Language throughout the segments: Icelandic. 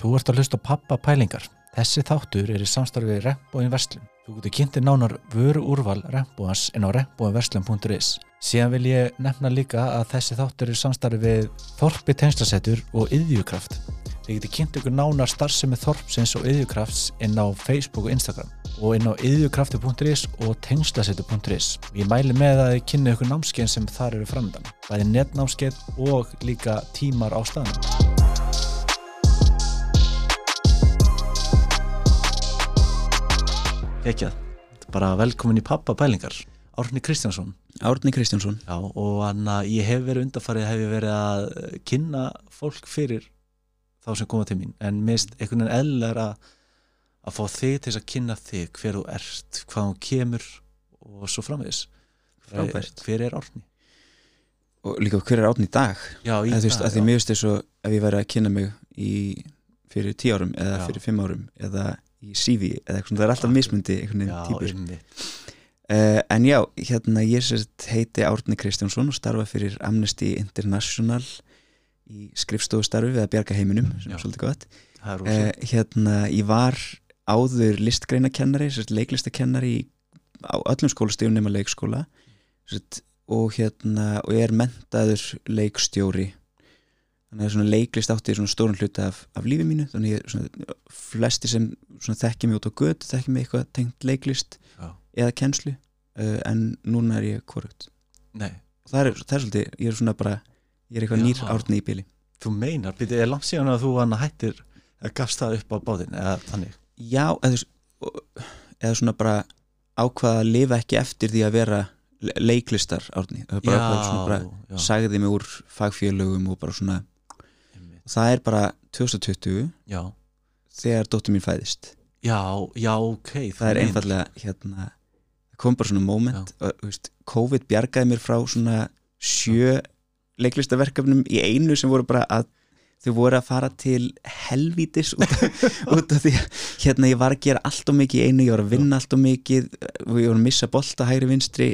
Þú ert að hlusta pappa pælingar. Þessi þáttur er í samstarfið Rembóin Verslun. Þú getur kynntir nánar vöru úrval Rembóans en á rembóinverslun.is. Síðan vil ég nefna líka að þessi þáttur er samstarfið Þorpi Tengslasettur og Yðjukraft. Þið getur kynnt ykkur nánar starfsemi Þorpsins og Yðjukrafts inn á Facebook og Instagram og inn á yðjukrafti.is og tengslasettur.is. Ég mæli með að þið kynna ykkur námskeið sem þar eru framöndan. Það er netnámskeið og líka tímar á staðnum. Ekki að, bara velkomin í pappa pælingar. Árni Kristjánsson. Árni Kristjánsson. Já, og hann að ég hef verið undarfarið hef ég verið að kynna fólk fyrir þá sem koma til mín. En mist einhvern veginn eðlar að að fá þig til þess að kynna þig hver þú ert, hvað hún kemur og svo framvegis. Frábært. hver er Árni? og líka hver er Árni í dag? Já, í þú veist, dag, að því finnst þess að ef ég væri að kynna mig í, fyrir tíu árum eða Já. fyrir fimm árum eða í CV eða eitthvað svona, það er alltaf mismundi einhvern veginn típur. uh, en já, hérna ég sérst heiti Árni Kristjánsson og starfa fyrir Amnesty International í skrifstofustarfi við að bjarga heiminum sem Já. er svolítið gott. Er uh, hérna, ég var áður listgreinakennari, sérst, leiklistakennari á öllum skólastífum nema leikskóla sérst, og hérna og ég er mentaður leikstjóri þannig að svona leiklist átti svona stórun hluta af, af lífi mínu þannig ég, svona, flesti sem þekki mig út á götu, þekki mig eitthvað tengt leiklist Já. eða kennslu uh, en núna er ég korrupt Nei, og það er, það er svolítið, ég er svona bara ég er eitthvað Já. nýr árni í bíli þú meinar, byrju, er langt síðan að þú hann hættir að gafst það upp á báðin eða þannig já, eða, eða svona bara ákvaða að lifa ekki eftir því að vera le- leiklistar árni, það er bara, svona bara já, sagði mig úr fagfélögum og bara svona. Það er bara 2020 já, þegar dóttir mín fæðist. Já, já, ok það er einfallega hérna, kom bara svona moment og, veist, COVID bjargaði mér frá svona sjö leiklistaverkefnum í einu sem voru bara að þau voru að fara til helvítis út, út af því að hérna ég var að gera allt og mikið einu, ég var að vinna allt og mikið og ég var að missa bolta hægri vinstri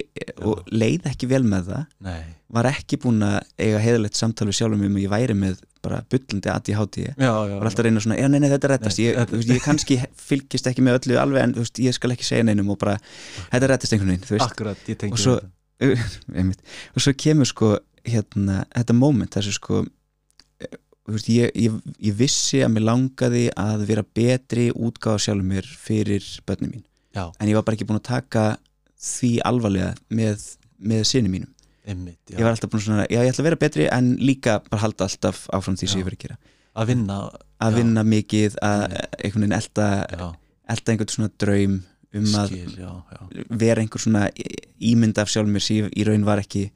og leið ekki vel með það. Nei, var ekki búin að eiga heiðalegt samtal við sjálfum um að ég væri með bara ég já, já, var alltaf að reyna svona, já nei nei þetta rettast Nei, ég, veist, ég kannski fylgist ekki með öllu alveg en veist, ég skal ekki segja neinum og bara þetta rettast einhvern veginn akkurat, ég Og svo- og svo kemur sko hérna, þetta moment þessu sko veist, ég, ég, ég vissi að mér langaði að vera betri útgáða sjálfur mér fyrir börnum mín. Já, en ég var bara ekki búin að taka því alvarlega með, með sinni mínum. Einmitt, ég var alltaf búin svona, já ég ætla að vera betri en líka bara halda alltaf áfram því sem ég verið að gera. Að vinna að Já. vinna mikið, að einhvern veginn elda, elda einhvern svona draum um að skil, já, já. vera einhver svona ímynd af sjálfum mér sem ég í raun var ekki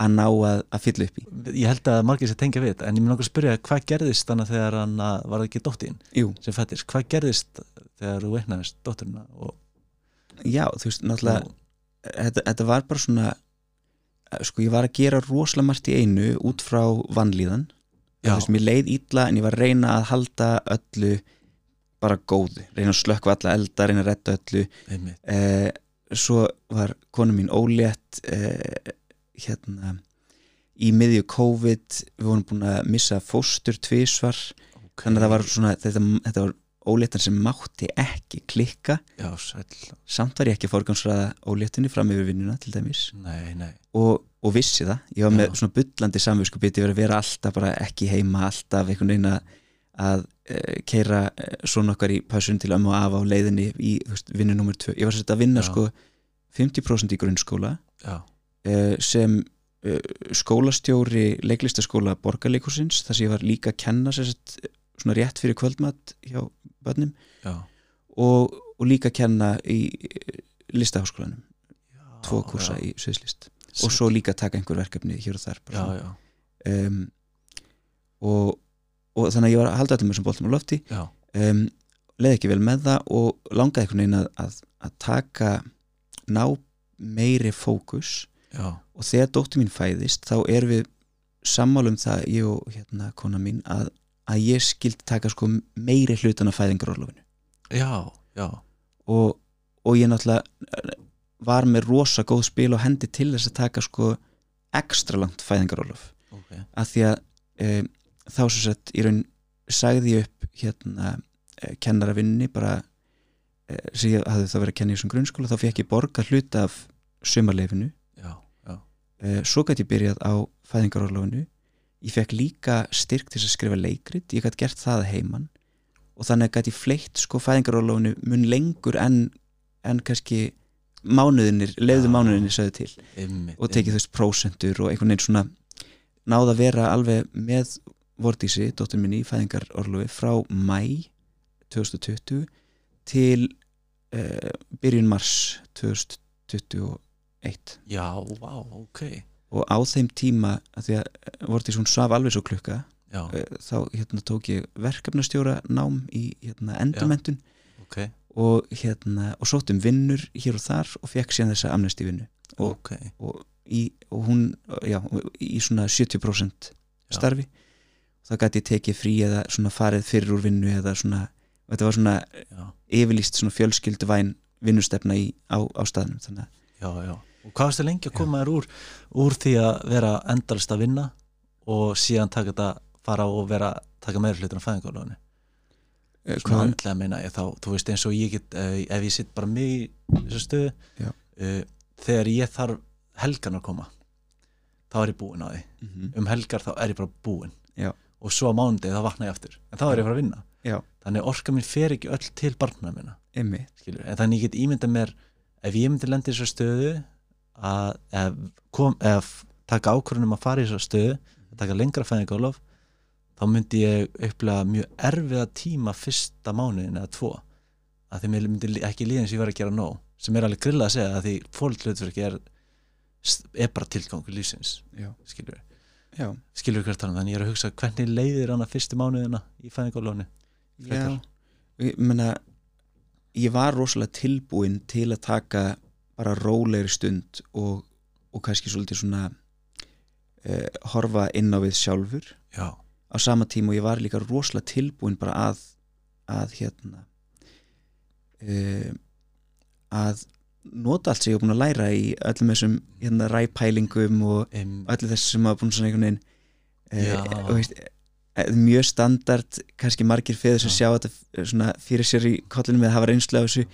að ná að, að fylla upp í. Ég held að margir sér tengja við þetta en ég mun okkur spyrja hvað gerðist þannig að þegar hann að- var ekki dóttin sem fættist, hvað gerðist þegar þú veiknaðist dótturina og, já, þú veist, náttúrulega og þetta, þetta var bara svona sko, ég var að gera rosalega margt í einu út frá vannlíðan þú veist, mér leið illa en ég var að reyna að halda öllu bara góðu, reyna að slökkva alla elda reyna að redda öllu. Eh, svo var konu mín ólétt eh, hérna í miðju COVID við vorum búin að missa fóstur tvísvar ok. þannig að það var svona þetta, þetta var óléttan sem mátti ekki klikka. Já, samt var ég ekki að forgansraða óléttunni fram yfir vinnuna til dæmis. Nei, nei. Og, og vissi það, ég var með Já. svona bullandi samviskupið, ég var að vera alltaf bara ekki heima alltaf einhvern veginn að, að uh, keira uh, svona okkar í passun til ömmu og afa á leiðinni í vinnu nummer 2, ég var sett að vinna Já. sko 50% í grunnskóla. Já, sem uh, skólastjóri leiklistaskóla borgarleikursins þar sem ég var líka að kenna sér sett, svona rétt fyrir kvöldmatt hjá börnum. Og, og líka að kenna í eh, listaháskólanum. Tvo kursa já. í sviðslist. Og svo líka taka einhver verkefni hér og þar já, já, um, og, og þannig að ég var að halda allir með sem boltum á lofti. Um, leði ekki vel með það og langaði einhvern veginn að, að, að taka ná meiri fókus já, og þegar dóttir mín fæðist þá erum við sammálum það ég og hérna kona mín að, að ég skildi taka sko meiri hlutan af fæðingarorlofinu. Já, já. Og, og ég náttúrulega eh, var með rosa góð spil og hendi til þess að taka sko ekstra langt fæðingarorlof. Ok, að því að e, þá svo sett í raun sagði ég upp hérna eh, kennaravinni bara eh, sem ég hafði það verið að kenna í þessum grunnskóla þá fekk ég borga hluta af Eh, svo gæti ég byrjað á fæðingarorlofinu. Ég fekk líka styrk til þess að skrifa leikrit. Ég gæti gert það heiman. Og þannig gæti ég fleitt sko fæðingarorlofinu mun lengur en, en kannski mánuðinir, leiðu Já. mánuðinir sögðu til. Einmitt, og tekið þú veist prósentur og einhvern veginn svona náða að vera alveg með Vordísi, dóttur minni í fæðingarorlofi frá mæ 2020 til uh, byrjun mars 2021 já, vá, ok. Og á þeim tíma að því að Vordís hún svaf alveg svo klukka já, eh, þá hérna tók ég verkefnastjóra nám í hérna endurmentun ok, og hérna og sótt um vinnur hér og þar og fekk síðan þessa amnesti vinnu. Og, ok. og, í, og hún já, í svona 70% Já. starfi. Þá gæti ég tekið frí eða svona farið fyrir úr vinnu eða svona, þetta var svona já, yfirlýst svona fjölskyldu væn vinnustefna í, á, á staðnum þannig að já, já og hvað varstu lengi að koma þér úr úr því að vera endalist að vinna og síðan taka þetta fara og vera, taka meira hlutur á fæðingarlóðinu eh, svona hvað, andlega meina ég þá, þú veist eins og ég get uh, ef ég sitt bara mig í þessu stöðu uh, þegar ég þarf helgan að koma þá er ég búinn á því. Mm um helgar þá er ég bara búinn. Já. og svo á mánudegi þá vakna ég aftur. En þá er ég að fara að vinna. Já, þannig orka mín fer ekki öll til barna minna. Skilur, en þannig ég get ímyndað mér ef ég myndi lendi í þessu stöðu að ef, kom, ef taka ákvörðunum að fara í þessu stöðu að taka lengra fæðingálof þá myndi ég upplega mjög erfiða tíma fyrsta mánuðin eða tvo. Að því mér myndi ekki líðan sem ég var að gera nóg sem er alveg grilla að segja að því fólklutverki er, er bara tilgangur lífsins skilur, já, skilur hvert hann þannig ég er að hugsa hvernig leiðir hann að fyrstu mánuðina í fæðingálofni já. Ég meina ég var rosalega tilbúinn til að taka bara rólegri stund og, og kannski svolítið svona uh, horfa inn á við sjálfur já, á sama tíma og ég var líka rosalega tilbúinn bara að að hérna uh, að nota allt sem ég hef búin að læra í öllum þessum hérna ræpælingum og em, öllu þessu sem hafa búin svona einhvern veginn uh, og veist, eh, mjög standard kannski margir feður sem Já. sjá þetta f- svona fyrir sér í kollinu með að hafa reynslu af þessu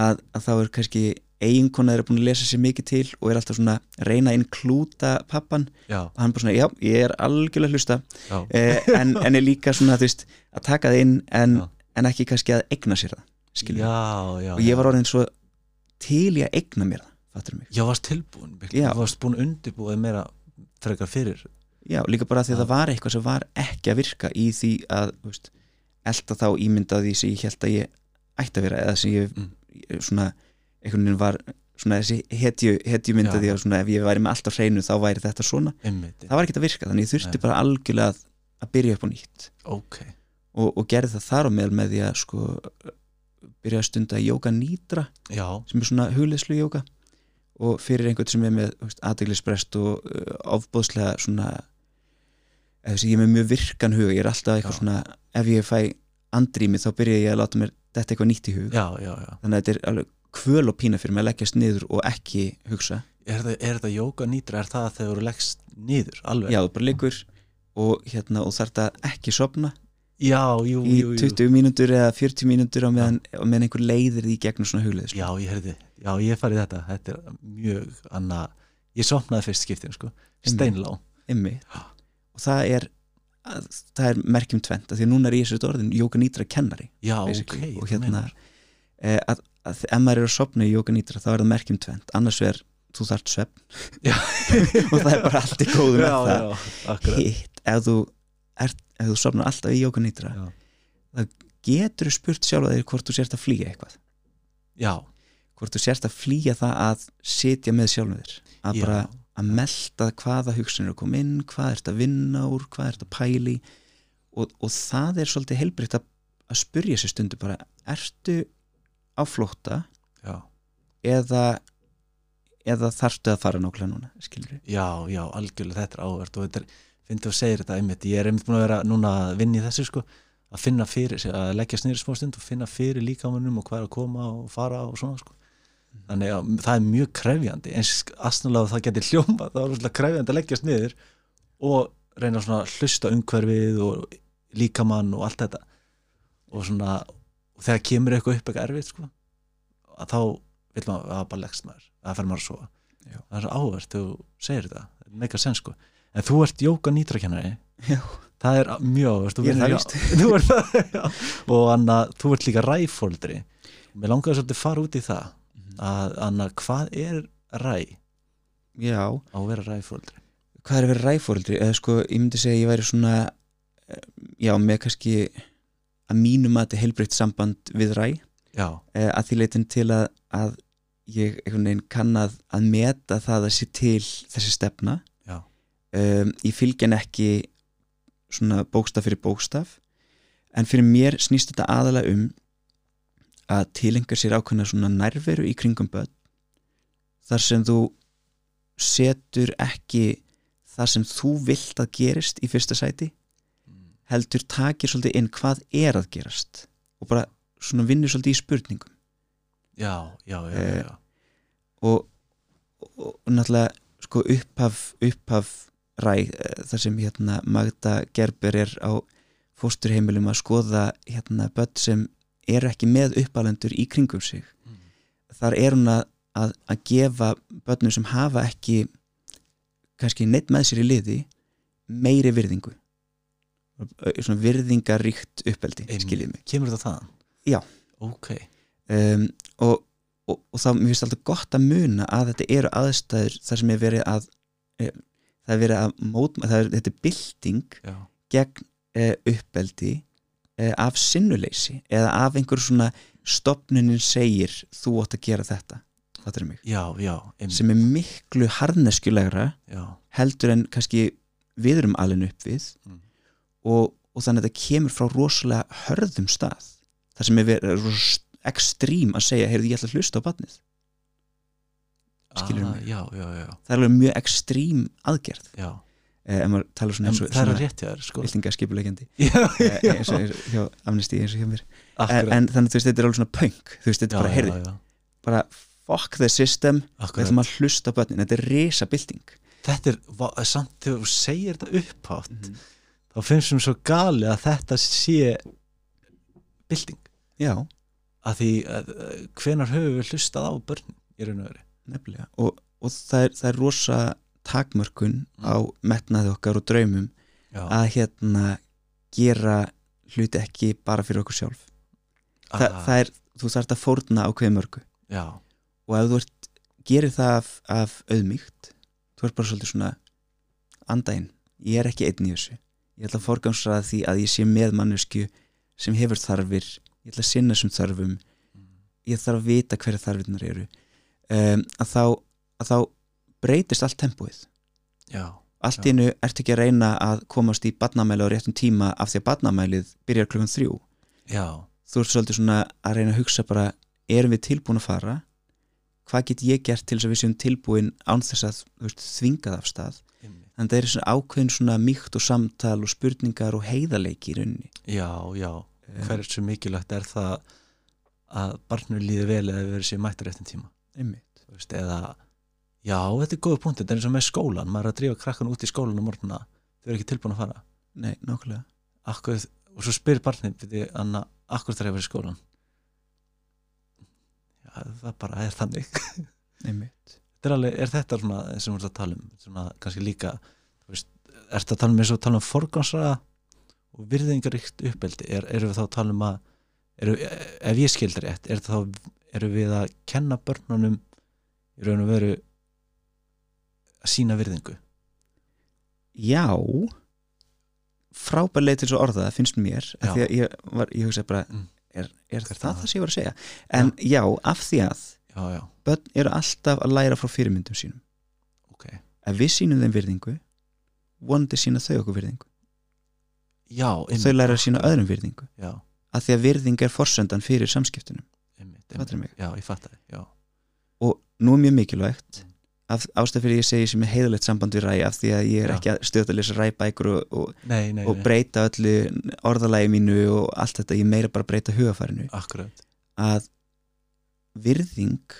að, að þá er kannski eiginkona þeirra búin að lesa sér mikið til og er alltaf svona reyna að inklúta pappan. Já, og hann bara svona, já, ég er algjörlega hlusta. Eh, en, en er líka svona veist, að taka það inn en, en ekki kannski að egna sér það já, og ég var orðin svo til í að egna mér það Já, varst tilbúin, varst búin undirbúið meira frekar fyrir. Já, líka bara því að það var eitthvað sem var ekki að virka í því að veist, elda þá ímyndaði sem ég held að ég ætti að vera eða sem ég Mm. ég svona einhvern veginn var svona þessi hetju, hetju myndaði Já. að svona ef ég væri með allt á hreinu þá væri þetta svona. Einmitt, það var ekki að virka þannig ég þurfti Nei. bara algjörlega að, að byrja upp á nýtt. Ok. Og, og gerði það þar á meðal með því að sko byrja að stunda jóka nýtra Já, sem er svona hugleðslu jóka og fyrir einhvern sem er með aðdeglisbrest og uh, ofbóðslega svona ég er með mjög virkan hug ég er alltaf eitthvað Já. svona ef ég fæ andrými þá byrja ég að láta mér þetta eitthvað nýtt í hug. Já, já, já. Þannig að þetta er alveg kvöl og pína fyrir mig að leggjast niður og ekki hugsa. Er þetta, jóka nýtra, er það að þeir eru leggst niður, alveg? já, þú bara liggur og, hérna, og þarf þetta ekki sopna já jú, í jú, jú. 20 mínútur eða 40 mínútur á meðan, meðan einhver leiðir því gegnum svona hugleðslu Já, ég heyrði, já, ég farið þetta. Þetta er mjög anna Ég sopnaði fyrst skiptin, sko. Steinlá. Einmi. og það er að- það er merkjum tvent því að núna er ég þessu orðin jóka nýtra kennari Já, ok, basically. og hérna meinar. e, að, að ef maður er að sopna í jóka nýtra þá er það merkjum tvent, annars er þú þarft svepp og það er bara allt í góðu með Já, það. já, hitt, ef þú, þú sopnar alltaf í jóka nýtra Já. getur spurt sjálf þig hvort þú sérst að flýja eitthvað. Já, hvort þú sérst að flýja það að sitja með sjálfum þér. Að bara að melta hvaða hugsanir er að koma inn, hvað ert að vinna úr hvað ert að pæli og, og það er svolítið heilbritt að, að spurja sér stundu bara, ertu á flótta já, eða eða þarftu að fara nákvæmlega núna skilur við? já, já, algjörlega þetta er áhvert og þetta er, finnst þú að segja þetta einmitt, ég er einmitt búin að vera núna að vinna í þessu sko, að finna fyrir, að leggja snýri smá stund og finna fyrir líkamannum og hvað er að koma og fara og svona sko. Þannig að það er mjög krefjandi eins aðsnalega það getur hljóma það er rosalega krefjandi að leggjast niður og reyna svona að hlusta umhverfið og líkamann og allt þetta. Og svona og þegar kemur eitthvað upp eitthvað erfitt sko, að þá vil maður að bara leggst maður, að fer maður að sofa. Já. það er áverð þú segir þetta. Mega sens sko, en þú ert jóka nýtrakennari það er mjög áverð þú er vinnur það það, og Anna, þú ert líka ræfóldri mér langaði svolítið að fara út í það að Anna, hvað er ræ? Já, á að vera ræfóldri hvað er að vera ræfóreldri eða sko, ég myndi segja að ég væri svona eh, já, með kannski að mínum að þetta heilbreytt samband við ræ já, eh, að því leitin til að, að ég kann að, að meta það að sé til þessi stefna. Um, ég fylgjan ekki svona bókstaf fyrir bókstaf. En fyrir mér snýst þetta aðalega um að tilenga sér ákveðna svona nærveru í kringum börn þar sem þú setur ekki það sem þú vilt að gerist í fyrsta sæti heldur takir svolítið inn hvað er að gerast og bara svona vinnur svolítið í spurningum já, já, já, Eh, já. og, og, og náttúrulega sko upphaf, upphaf ræ eh, þar sem hérna Magda Gerber er á fósturheimilum að skoða hérna börn sem eru ekki með uppalendur í kringum sig Mm. þar er hún að, að, að gefa börnum sem hafa ekki kannski neitt með sér í liði meiri virðingu svona virðingaríkt uppeldi, skiljið mig. Kemur það þaðan? Já. ok, um, og, og, og þá mér finnst alltaf gott að muna að þetta eru aðstæður þar sem er verið að e, það er verið að það er, þetta er bylting já, gegn e, uppeldi e, af sinnuleysi eða af einhver svona stopnunin segir þú átt að gera þetta. Mig, já, já, sem er miklu harneskjulegra já, heldur en kannski við erum alveg upp við. Mm. Og, og þannig að þetta kemur frá rosalega hörðum stað þar sem er rosa ekstrím að segja, heyrðu ég ætla að hlusta á batnið Skilurðu ah, mig? já, já, já, það er alveg mjög ekstrím aðgerð. Já. eh, ef maður tala svona En er að hjá þér sko. viltingaskipulegjandi já, eh, eins og hjá amnesti eins og hjá mér. En, akkurat. en þannig þú veist þetta er alveg svona punk. Þú veist þetta er bara, heyrðu, bara fuck the system. Við ætlum að hlusta á börnin, þetta er risa bylting þetta er, samt þegar þú segir þetta upphátt Mhm. Þá finnst mér svo gali að þetta sé bylting. Já, að því að, hvenar höfum við hlustað á börn í raun og nefnilega. Og, og það, er, það er rosa takmörkun Mm. á metnaði okkar og draumum já, að hérna gera hluti ekki bara fyrir okkur sjálf. Þa, Ah, það er, þú þarft að fórna á hverju mörgu. Já, og ef þú ert, gerir það af, af auðmíkt, þú ert bara svolítið svona andæn, ég er ekki einn í þessu, ég ætla að forgangsraða því að ég sé með mannesku sem hefur þarfir, ég ætla að sinna þessum þarfum, ég þarf að vita hverja þarfirnar eru. Um, að, þá, að þá breytist allt tempóið, já, allt Já. innu ert ekki að reyna að komast í badnamæli á réttum tíma af því að badnamælið byrjar klukkan þrjú. Já, þú ert svolítið svona að reyna að hugsa bara erum við tilbúin að fara? Hvað get ég gert til þess að við séum tilbúin án þess að veist, þvingað af stað að það er svona ákveðin svona mýkt og samtal og spurningar og heiðarleiki í rauninni. Já, já. Eh, hversu mikilvægt er það að barnur líði vel eða verið sér mættur eftir tíma? Einmitt. Þú veist, eða já, þetta er góða punkt, þetta er eins og með skólan maður er að drífa krakkan út í skólan á morgunna þau eru ekki tilbúin að fara. Nei, nákvæmlega. Akkur, og svo spyr barnið byrði, Anna, akkur þarf ég að vera í skólan já, það bara er þannig er, alveg, er þetta svona sem við erum að tala um svona kannski líka veist, ertu að tala um eins og tala um forgansraða og virðingaríkt uppeldi er, erum við þá að tala um að eru, ef ég skildir rétt er þá, erum við að kenna börnunum í raun og veru að sína virðingu Já frábærlega til svo orða það finnst mér Já. því að ég, var, ég hugsa bara Mm. er, er það það? það sem ég var að segja en já, af því að já, já, börn eru alltaf að læra frá fyrirmyndum sínum. Ok. Ef við sínum þeim virðingu vonandi sína þau okkur virðingu. Já, þau læra að sína öðrum virðingu. Já, að því að virðing er forsöndan fyrir samskiptunum. Já, ég fatt það, og nú er mjög mikilvægt Mm. ástæð fyrir ég segi sem er heiðalegt samband við ræ af því að ég er Já. ekki að stöða að lesa ræbækur og, og, nei, nei, og nei, breyta öllu orðalagi mínu og allt þetta, ég meira bara að breyta hugafærinu akkurat. Að virðing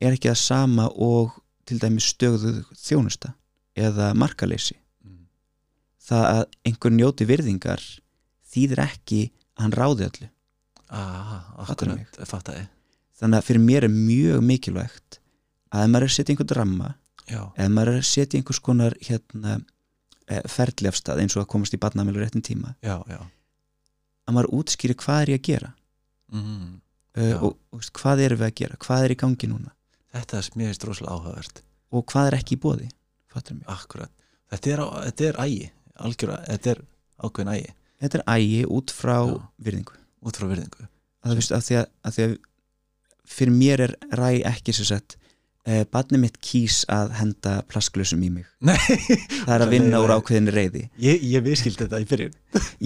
er ekki það sama og til dæmis stöðu þjónusta eða markaleysi. Mm. það að einhver njóti virðingar þýðir ekki að hann ráði öllu. Ah, þannig að fyrir mér er mjög mikilvægt að ef maður er að setja einhvern ramma ef maður er að setja einhvers konar hérna, eh, ferli af stað eins og að komast í barnamælu réttin tíma já, já. að maður útskýri hvað er ég að gera. Mm, uh, og, og hvað erum við að gera, hvað er í gangi núna? Þetta er mér finnst rosalega áhugavert. Og hvað er ekki í bóði akkurat, þetta er, þetta er ægi. Algjörða, þetta er ákveðin ægi. Þetta er ægi út frá Já. virðingu. Út frá virðingu. Að veist að því að, að því fyrir mér er ræ ekki sem sagt uh, barni mitt kýs að henda plasklusum í mig. Nei, það er að vinna úr ákveðinni reyði ég, ég viðskild þetta í byrjun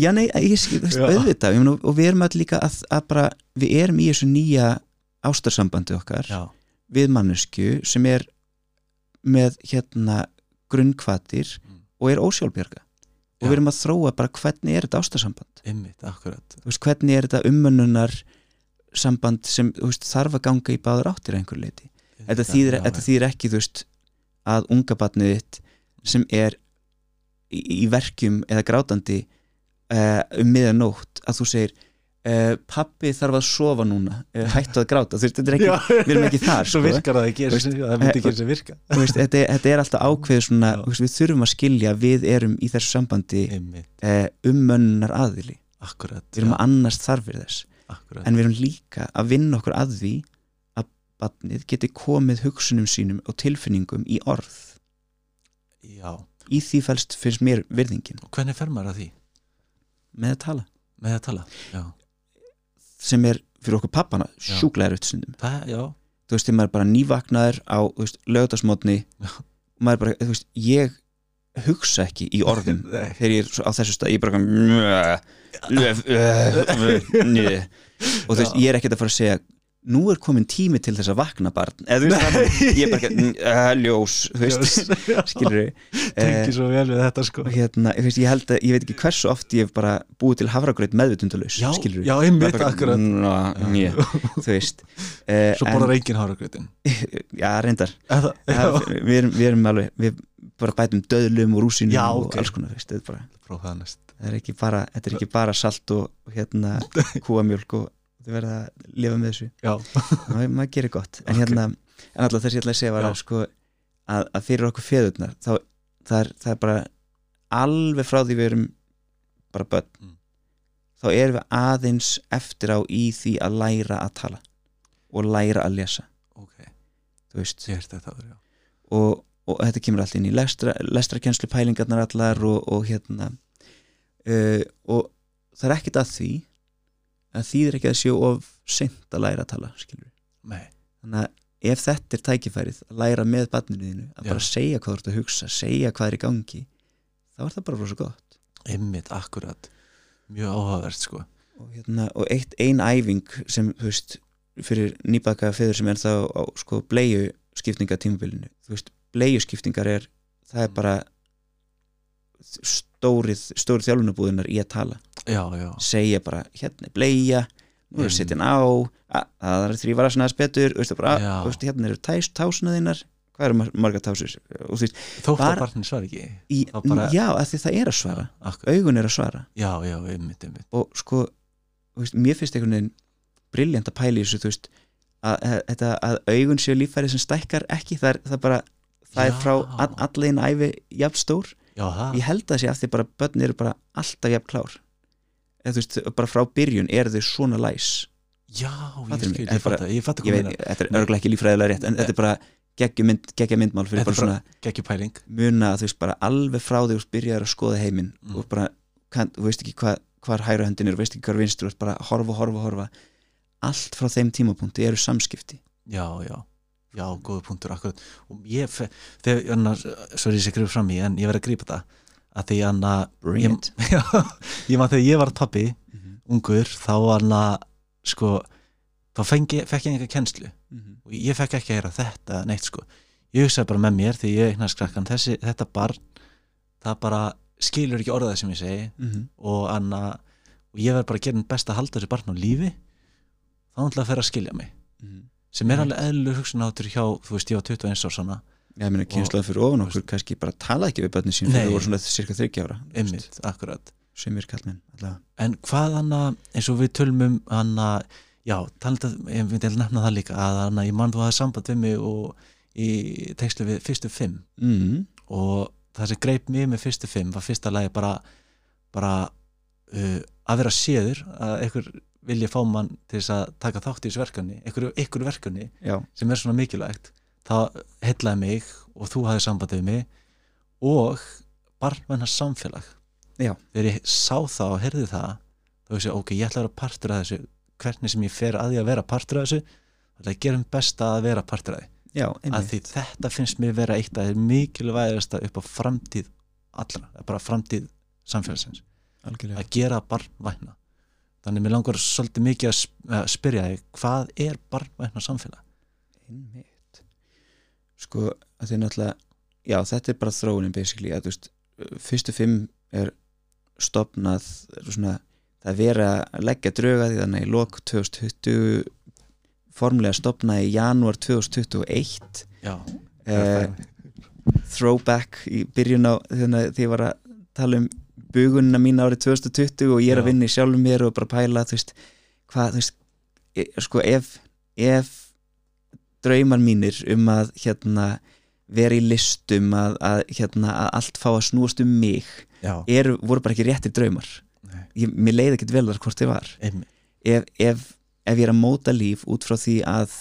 já nei, ég skil, þú veist, Já. auðvitað. Meina, og við erum allir líka að, að bara við erum í þessu nýja ástarsambandi okkar já, við mannesku sem er með hérna grunnkvatir Mm. og er ósjálfbjörga og við erum að þróa bara hvernig er þetta ástarsamband. Þú veist, hvernig er þetta umönnunar samband sem veist, þarf að ganga í báður áttir einhver leiti þetta þýðir, já, þetta þýðir ekki þú veist, að unga batnið þitt sem er í, í verkjum eða grátandi uh, um miðanótt að þú segir uh, pappi þarf að sofa núna uh, hættu að gráta, þú veist, þetta er ekki við erum ekki þar svo sko. virkar það ekki það myndi eh, ekki eins og virka. veist, þetta, er- þetta er alltaf ákveð svona, veist, við þurfum að skilja að við erum í þessu sambandi uh, umönnunar aðili akkurat við erum að annast þarfir þess. Akkurat, en við erum líka að vinna okkur að því að barnið geti komið hugsunum sínum og tilfinningum í orð. Já, í því fælst finnst mér virðingin. Og hvernig fer maður að því? Með að tala. Með að tala, já, sem er fyrir okkur pappana sjúklega já. Þú veist, þegar maður er bara nývaknaður á og maður er bara, þú veist, ég hugsa ekki í orðum þegar ég er á þessu stað, ég er bara og þú veist, ég er ekkert að fara að segja nú er komin tími til þess að vakna barn. Eða þú veist, það, ég er bara uh, ljós, veist, skilur tengi svo vel við þetta sko. Og hérna, ég, veist, ég að, ég veit ekki hversu oft ég hef bara búið til hafragraut meðvitundalaus já, já, við ymmit, akkurat. Ná, njö, þú veist. Uh, svo borðar enginn háragrautin já, reyndar. Eða, já, við, erum, við erum alveg, við bara bætum döðlum og rúsinum Já, og ok. alls konar, veist, bara það er ekki bara, þetta er ekki bara salt og, og hérna kúamjölk og þau verða að lifa með þessu. Já, maður, gerir gott. En Ok. hérna, en alltaf þess ég ætla að segja var að sko að, að fyrir okkur feðurnar þá það er, það er bara alveg frá því við erum bara börn Mm. þá erum við aðeins eftir á í því að læra að tala og læra að lesa. Ok, þú veist. Þetta og, og þetta kemur allt inn í lestra, lestrakenslu pælingarnar allar og, og hérna uh, og það er ekkert að því að þýðir ekki að séu of seint að læra að tala þannig að ef þetta er tækifærið að læra með barninu þínu að Já. bara segja hvað þú ert að hugsa segja hvað er í gangi þá er það bara rosa gott. Ymmit, akkurat. Mjög áhugavert sko. Og, hérna, og eitt ein æfing sem þú veist fyrir nýbaka feður sem er þá á sko bleiu skiptinga tímabilinu þú veist, bleiu skiptingar er það er Mm. bara stórið, stórið þjálfunabúðunar í að tala. Já, já, segja bara, hérna er bleia nú er Mm. setjan á að, það er þrýfara svona aðeins betur veistu, bara, að, veistu, hérna eru tæs, tásuna þínar. Hvað eru mar- margar tásur? Og þú veist, þótt Bara- að barnin svar ekki í, bara- já, að því það er að svara. Akkurat, augun er að svara. Já, já, ymmit, ymmit og sko, veist, mér finnst einhvern veginn briljant að pæla í þessu veist, að, að, að, að augun séu líffæri sem stækkar ekki, það er, það bara það er frá all, allegin æfi jafn stór, já, ég held að það sé af því bara börn eru bara alltaf jafn klár. Eða þú veist, bara frá byrjun eru þau svona læs. Já, ég skil, er ég ég fatta ég hvað veit, meina, þetta er örgulega ekki líffræðilega rétt en þetta er bara geggja mynd, geggja myndmál fyrir bara er svona geggi pæling muna að þú veist bara alveg frá veist byrjaður að skoða heiminn Mm. og bara, kann, þú veist ekki hvað hvar hægra höndin er, þú veist ekki hvað vinstur bara horfa, horfa, horfa. Allt frá þeim tímapunkti eru samskipti. Já, já, já, góðu punktur akkurat, og ég, þegar annars, svo er ég sér grifur fram í, en ég verð að grípa það að því að Brilliant. Já, ég maður þegar ég var pappi Mhm, ungur, þá að sko, þá fengi, fekk ég einhver kennslu. Mhm, og ég fekk ekki að heyra þetta neitt sko, ég hugsaði bara með mér því ég eignast krakkan, þessi, þetta barn það bara skilur ekki orðað sem ég segi. Mhm. og, anna, og ég verð bara að gera best að halda þessi barn á lífi. Þá náttúrulega fer að skilja mig. Mhm. Sem er Right. alveg eðlur hugsunáttur hjá, þú veist, ég á 21 árs svona Já, ég meina kynnslóðan fyrir ofan okkur kannski bara tala ekki við börnin sín fyrir þau voru svona cirka 30 ára ymmit, akkurat, sumir kallmenn allavega. En hvað hann að, eins og við tölum um hann að, já, talað, ég myndi að nefna það líka, að hann að ég mann þú hafði samband við mig og í textu við fyrstu fimm. Mm, og það sem greip mig með fyrstu fimm var fyrsta lagi bara, bara uh, að vera séður, að einhver vilja fá mann til þess að taka þátt í þessu verkefni, einhverju, einhverju verkefni já, sem er svona mikilvægt það hellaði mig og þú hafði samband við mig og barnvennar samfélag. Já. þegar ég sá það og heyrði það þá veist ég, ok, ég ætla að vera partur af þessu. Hvernig sem ég fer að því að vera partur af þessu þá ætla ég að gera um besta að vera partur af því. Að því þetta finnst mér vera eitt af þeir mikilvægasta upp á framtíð allra, bara framtíð samfélagsins, algjörlega. Að gera barnvæna þannig mér langar svolítið mikið að sp- að spyrja þig, hvað er barnvæna samfélag? Einmitt. Sko, að því náttúrulega já, þetta er bara þróunin basically að veist, fyrstu fimm er stopnað er svona, það er verið að leggja drauga því þannig í lok 2020 formlega stopnaði í janúar 2021 Já, uh, throwback í byrjun á því ég var að tala um bugunina mín árið 2020 og ég er Já. að vinna í sjálfum mér og bara pæla þú veist, hvað, þú veist e, sko ef, ef draumar mínir um að hérna vera í listum að, að hérna að allt fá að snúast um mig eru, voru bara ekki réttir draumar. Ég, mér leiði ekkert vel þar hvort þið var. Ef, ef, ef ég er að móta líf út frá því að,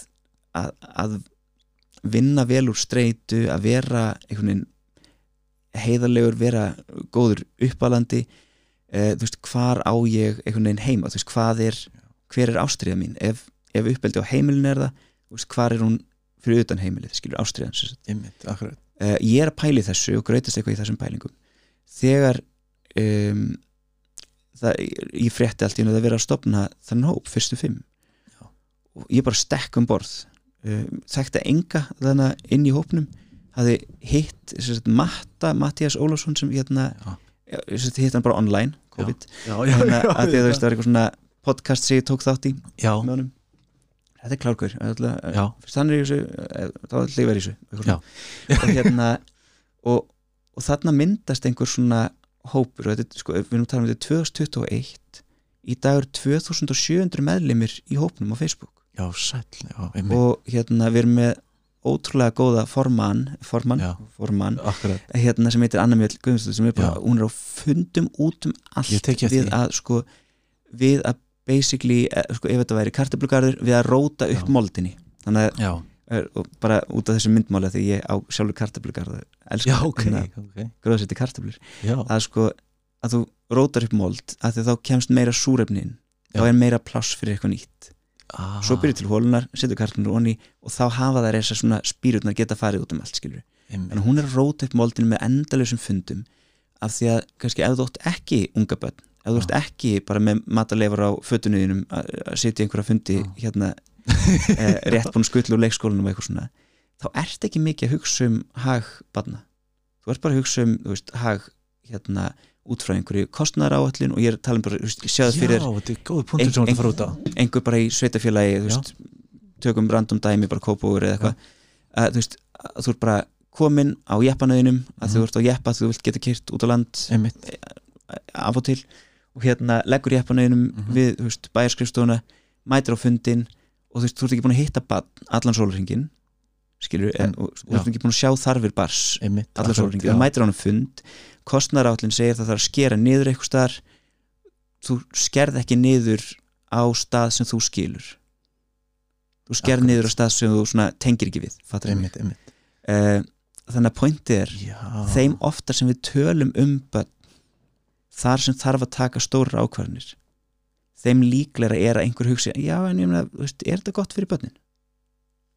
að, að vinna vel úr streitu að vera einhvern veginn heiðarlegur, vera góður uppalandi uh, þú veist, hvar á ég einhvern veginn heima, þú veist, hvað er hver er ástriða mín, ef, ef uppeldi á heimilin er það, þú veist, hvar er hún fyrir utan heimilið, skilur ástriðan uh, ég er að pæli þessu og gröytast eitthvað í þessum pælingum. Þegar um, það, ég frétti allt í einu að vera að stopna þannig hóp, fyrstu fimm. Já. og ég bara stekk um borð. Um, þekkti enga þannig inn í hópnum hafði hitt sagt, Matta, Mattias Ólafsson sem hérna, hitt hann bara online COVID, þannig að það var eitthvað svona podcast sem ég tók þátt í Já, með honum. Þetta er klárkur já, fyrst hann er í þessu eh, þá er hlifar í þessu og hérna og, og þarna myndast einhver svona hópur þetta, sko, við erum að tala um þetta er 2021 í dag eru 2700 meðlimir í hópnum á Facebook. Já, sæll Já, og hérna við erum með ótrúlega góða formann formann, Já. formann hérna sem heitir Anna Mjöld Guðmundsdóttir sem er bara, Já. hún er á fundum út um allt við að sko við að basically, eh, sko, ef þetta væri kartablugarður við að róta upp Já. moldinni. Þannig að bara út af þessu myndmála því ég á sjálfur kartablugarð já, ok, hérna, ok. gróðsætti kartablur að sko að þú rótar upp mold að því þá kemst meira súrefnin þá er meira pláss fyrir eitthvað nýtt ah, svo byrju til hólunar, setur kartablur onni og þá hafa þær þessar svona spýrutnar geta farið út um allt skilur en hún er að róta upp moldinu með endalausum fundum af því að kannski ef þú átt ekki unga börn, ef þú Já. ert ekki bara með mataleifar á fötunuðinum að í einhverja fundi Já. hérna eh, rétt búin skull úr leikskólanum og eitthvað svona, þá ert ekki mikið að hugsa um hag barna þú ert bara að hugsa um þú veist, hag hérna út frá einhverju kostnæðaráallin og ég er að tala um bara, þú veist, sjáðu Já, fyrir þetta er góð punktur sem þú fara út á einhver bara í sveitafélagi þú Já. veist, tökum random dæmi bara kópúur eða eitthvað að þú veist, að þú ert bara komin á jeppanauðinum að þú Mhm. ert á jeppa þú vilt geta kyrt út á land Einmitt, af og til og hérna leggur jeppanauðinum Mhm. við þú veist, bæjarskrifstofuna mætir á fundin og þú veist, þú ert ekki búin að hitta allan sólurringin skilur, En- og þú ert ekki búin að sjá þarfir bars þú mætir á hann fund kostnærállin segir það þarf að skera niður eitthvað staðar. Þú skerð ekki niður á stað sem þú skilur. Þú skerð Akkurat. niður á stað sem þú tengir ekki við Einmitt, einmitt. Uh, þannig að pointið er Já, þeim oftar sem við tölum um þar sem þarf að taka stórar ákvarðanir þeim líklega er að einhver hugsi já en ég meina, er þetta gott fyrir börnin?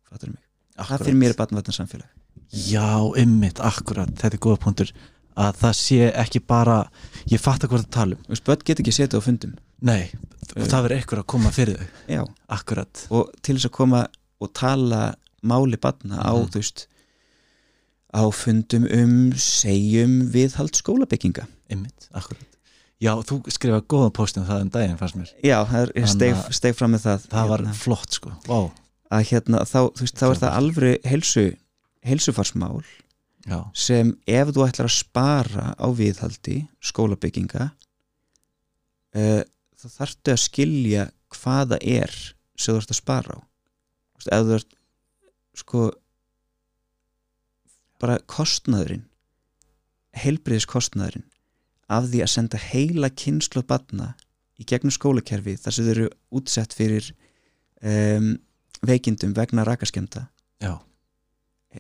Fattar mig, það akkurat. fyrir mér er barnvætna samfélag Já, einmitt, akkurat, þetta er góða punktur. Að það sé ekki bara ég fatt að hvað það um. Þú veist, börn get ekki setið á fundum. Nei, Uh. það verður eitthvað að koma fyrir þau. Já, Akkurat, og til þess að koma og tala máli barna á, Mhm. þú veist á fundum um segjum viðhald skólabygginga. Einmitt, akkurat. Já, þú skrifaði góðan postin um það um daginn fannst mér. Já, það er, að- steig fram með það. Það var hérna, flott sko, vá að hérna, þá, veist, þá er það Frábært. alveg heilsu, heilsufarsmál Já, sem ef þú ætlar að spara á viðhaldi skólabygginga uh, þá þarftu að skilja hvað það er sem þú ert að spara á veist, ef þú ert sko bara kostnaðurinn heilbriðis kostnaðurinn af því að senda heila kynslu batna í gegnum skólakerfi þar sem þau eru útsett fyrir um, veikindum vegna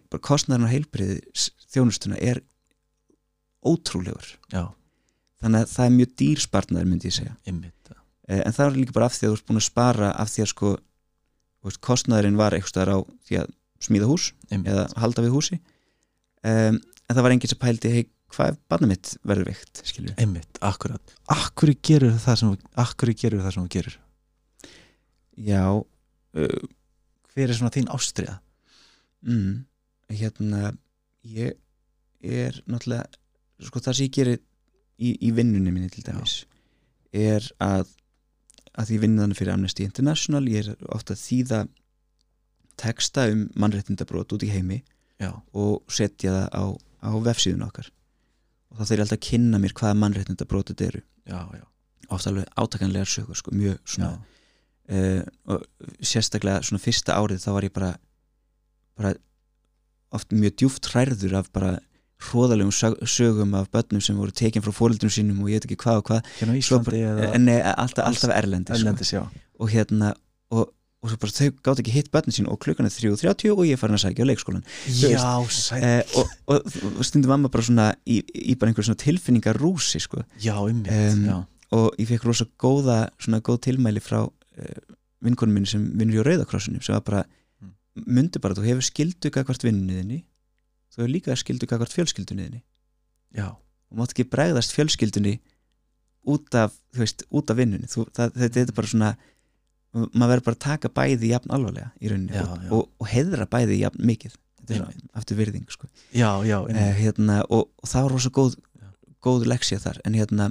bara kostnaðurinn á heilbriðis þjónustuna er ótrúlegur. Já, þannig að það er mjög dýr spartnaður myndi ég segja. Ymmit Eh, en það er líka bara af því að þú ert búin að spara af því að sko kostnaðurinn var eitthvað á því að smíða hús ymmit, eða halda við húsi. Um, en það var enginn sem pældi hei, hvað er barnið mitt verður veikt ymmit, akkurat. Akkur gerur það sem gerur þú gerir? Já uh, hver er svona þín ástriða mm, hérna ég er náttúrulega sko það sem ég gerir í, í vinnunni minni til dæmis er að að því vinna þannig fyrir Amnesty International. Ég er ofta að þýða texta um mannréttindabrót út í heimi já, og setja það á, á vefsíðun okkar. Og þá þeir ég alltaf að kynna mér hvaða mannréttindabrót þetta eru. Já, já, ofta alveg átakanlegar sögur sko, mjög já, svona uh, og sérstaklega svona fyrsta árið þá var ég bara bara oft mjög djúft hræður af bara hróðalegum sög- sögum af börnum sem voru tekin frá fóreldrum sínum og ég veit ekki hvað og hvað. Hérna Íslandi eða en nei, alltaf, Alls- alltaf erlendi sko. Erlendis, já, og hérna og, og svo bara þau gátt ekki hitt börnin sín og klukkan er 3.30 og ég er farin að sækja á leikskólan já, sæt eh, og, og, og stundum mamma bara svona í, í bara einhver svona tilfinningar rúsi sko. já, ymmit, Em, já, og ég fekk rosa góða svona góð tilmæli frá vinkonum minni sem vinnur í Rauðakrossunum sem var bara, Mm. myndi bara þú hefur skildu gagvart vinninniðinni þú hefur líka skildu gagvart fjölskyldunniðinni já, og mátt ekki bregðast fjölskyldunni út af, þú veist, út af vinnunni þetta, er bara svona maður verður bara að taka bæði jafn alvarlega í rauninni Já, og, já. og, og heiðra bæði jafn mikið er svona aftur virðing sko. já, já, eh, hérna, og, og það var rosa góð Já. góð leksja þar en, hérna,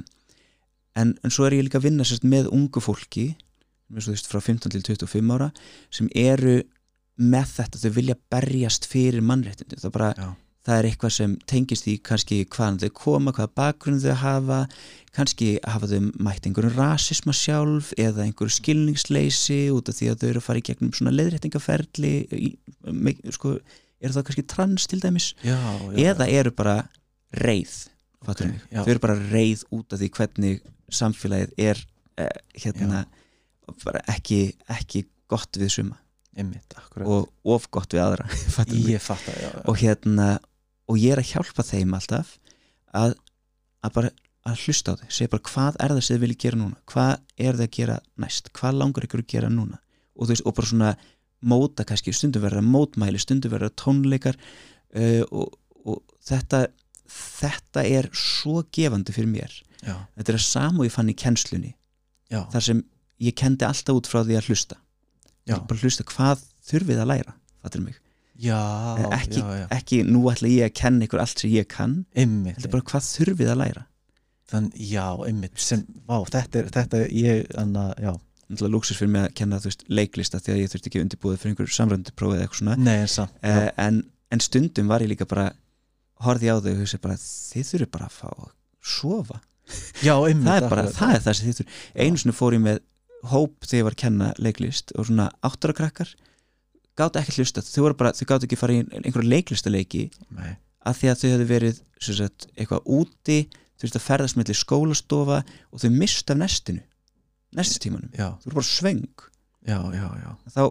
en, en svo er ég líka að vinna sérst, með ungu fólki veist, frá 15 til 25 ára sem eru með þetta þau vilja berjast fyrir mannréttindi það, bara, Já. það er eitthvað sem tengist í kannski hvaðan þau koma, hvaða bakgrunn þau hafa kannski hafa þau mætt einhverjum rasisma sjálf eða einhverju skilningsleysi út af því að þau eru að fara í gegnum svona me, sko, eru það kannski trans til dæmis? Já, já, eða eru bara reið Ok, fattur mig, já. þau eru bara reið út af því hvernig samfélagið er eh, hérna bara ekki, ekki gott við suma. Akkurat. Og of gott við aðra fattar ég fatt að, já, já, og hérna og ég er að hjálpa þeim alltaf að, að bara að hlusta á þau, segja bara hvað er það sem þið viljið gera núna? Hvað er það að gera næst, hvað langar ykkur að gera núna? Og veist, og bara svona móta kannski, stundum verða mótmæli stundum verða tónleikar uh, og, og þetta þetta er svo gefandi fyrir mér. Já, þetta er að samu ég fann í kennslunni. Já, þar sem ég kendi alltaf út frá því að hlusta. Já, Ég bara hlusta hvað þurfið að læra fattur mig, já, ekki, já, já, ekki nú ætla ég að kenna ykkur allt sem ég kann þetta er bara hvað þurfið að læra. Þann, já, ymmit sem, vá, þetta er, þetta er ég, anna, já, lúksus fyrir mig að kenna veist, leiklista því að ég þurfti ekki undirbúið fyrir einhver samrönduprófið eða eitthvað svona. Nei, en samt uh, en, en stundum var ég líka bara horfði á þau og hugsa bara þið þurfið bara að fá að sofa. Já, það er bara, það er það sem þið þurfið. Einu svona fór ég með hóp þegar ég var að kenna leiklist og svona áttara krakkar gátt ekki hlusta, þau voru bara, þau gátt ekki fara í einhverja leiklistaleiki nei, að því að þau hefðu verið sagt, eitthvað úti þau veist að ferðast mellir skólastofa og þau mist af nestinu nestistímanum, þau voru bara svöng. Já, já, já. Þá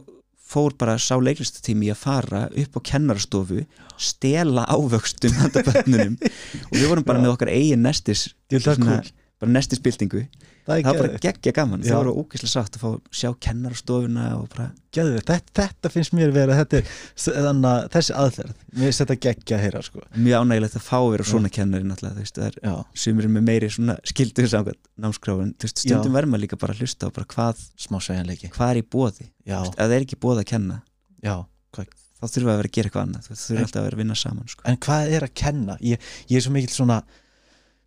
fór bara sá leiklistatími að fara upp á kennarastofu stela ávöxtum handa bönnunum og við vorum bara með okkar eigin nestis Ég held það svona- cool. Bara nestisbyltingu það það var bara geggja gaman, Já. það voru ógeðslega sátt að fá að sjá kennarastofuna og bara geðvegt, þetta, þetta finnst mér vera þetta er, þannig að þessi aðferð. Mér þetta geggja að heyra sko. Mjög ánægilegt að fá að vera svona kennari það er með meiri skildur samkvæmt námskráfin, veist, stundum verður maður líka bara að hlusta á bara hvað, hvað er í bóði ef það er ekki bóð að kenna, já, hvað, þá þurfum við að vera að gera eitthvað annað. Þú En- alltaf að vera að vinna saman sko. en hvað er að kenna? Ég, ég er svo mikill svona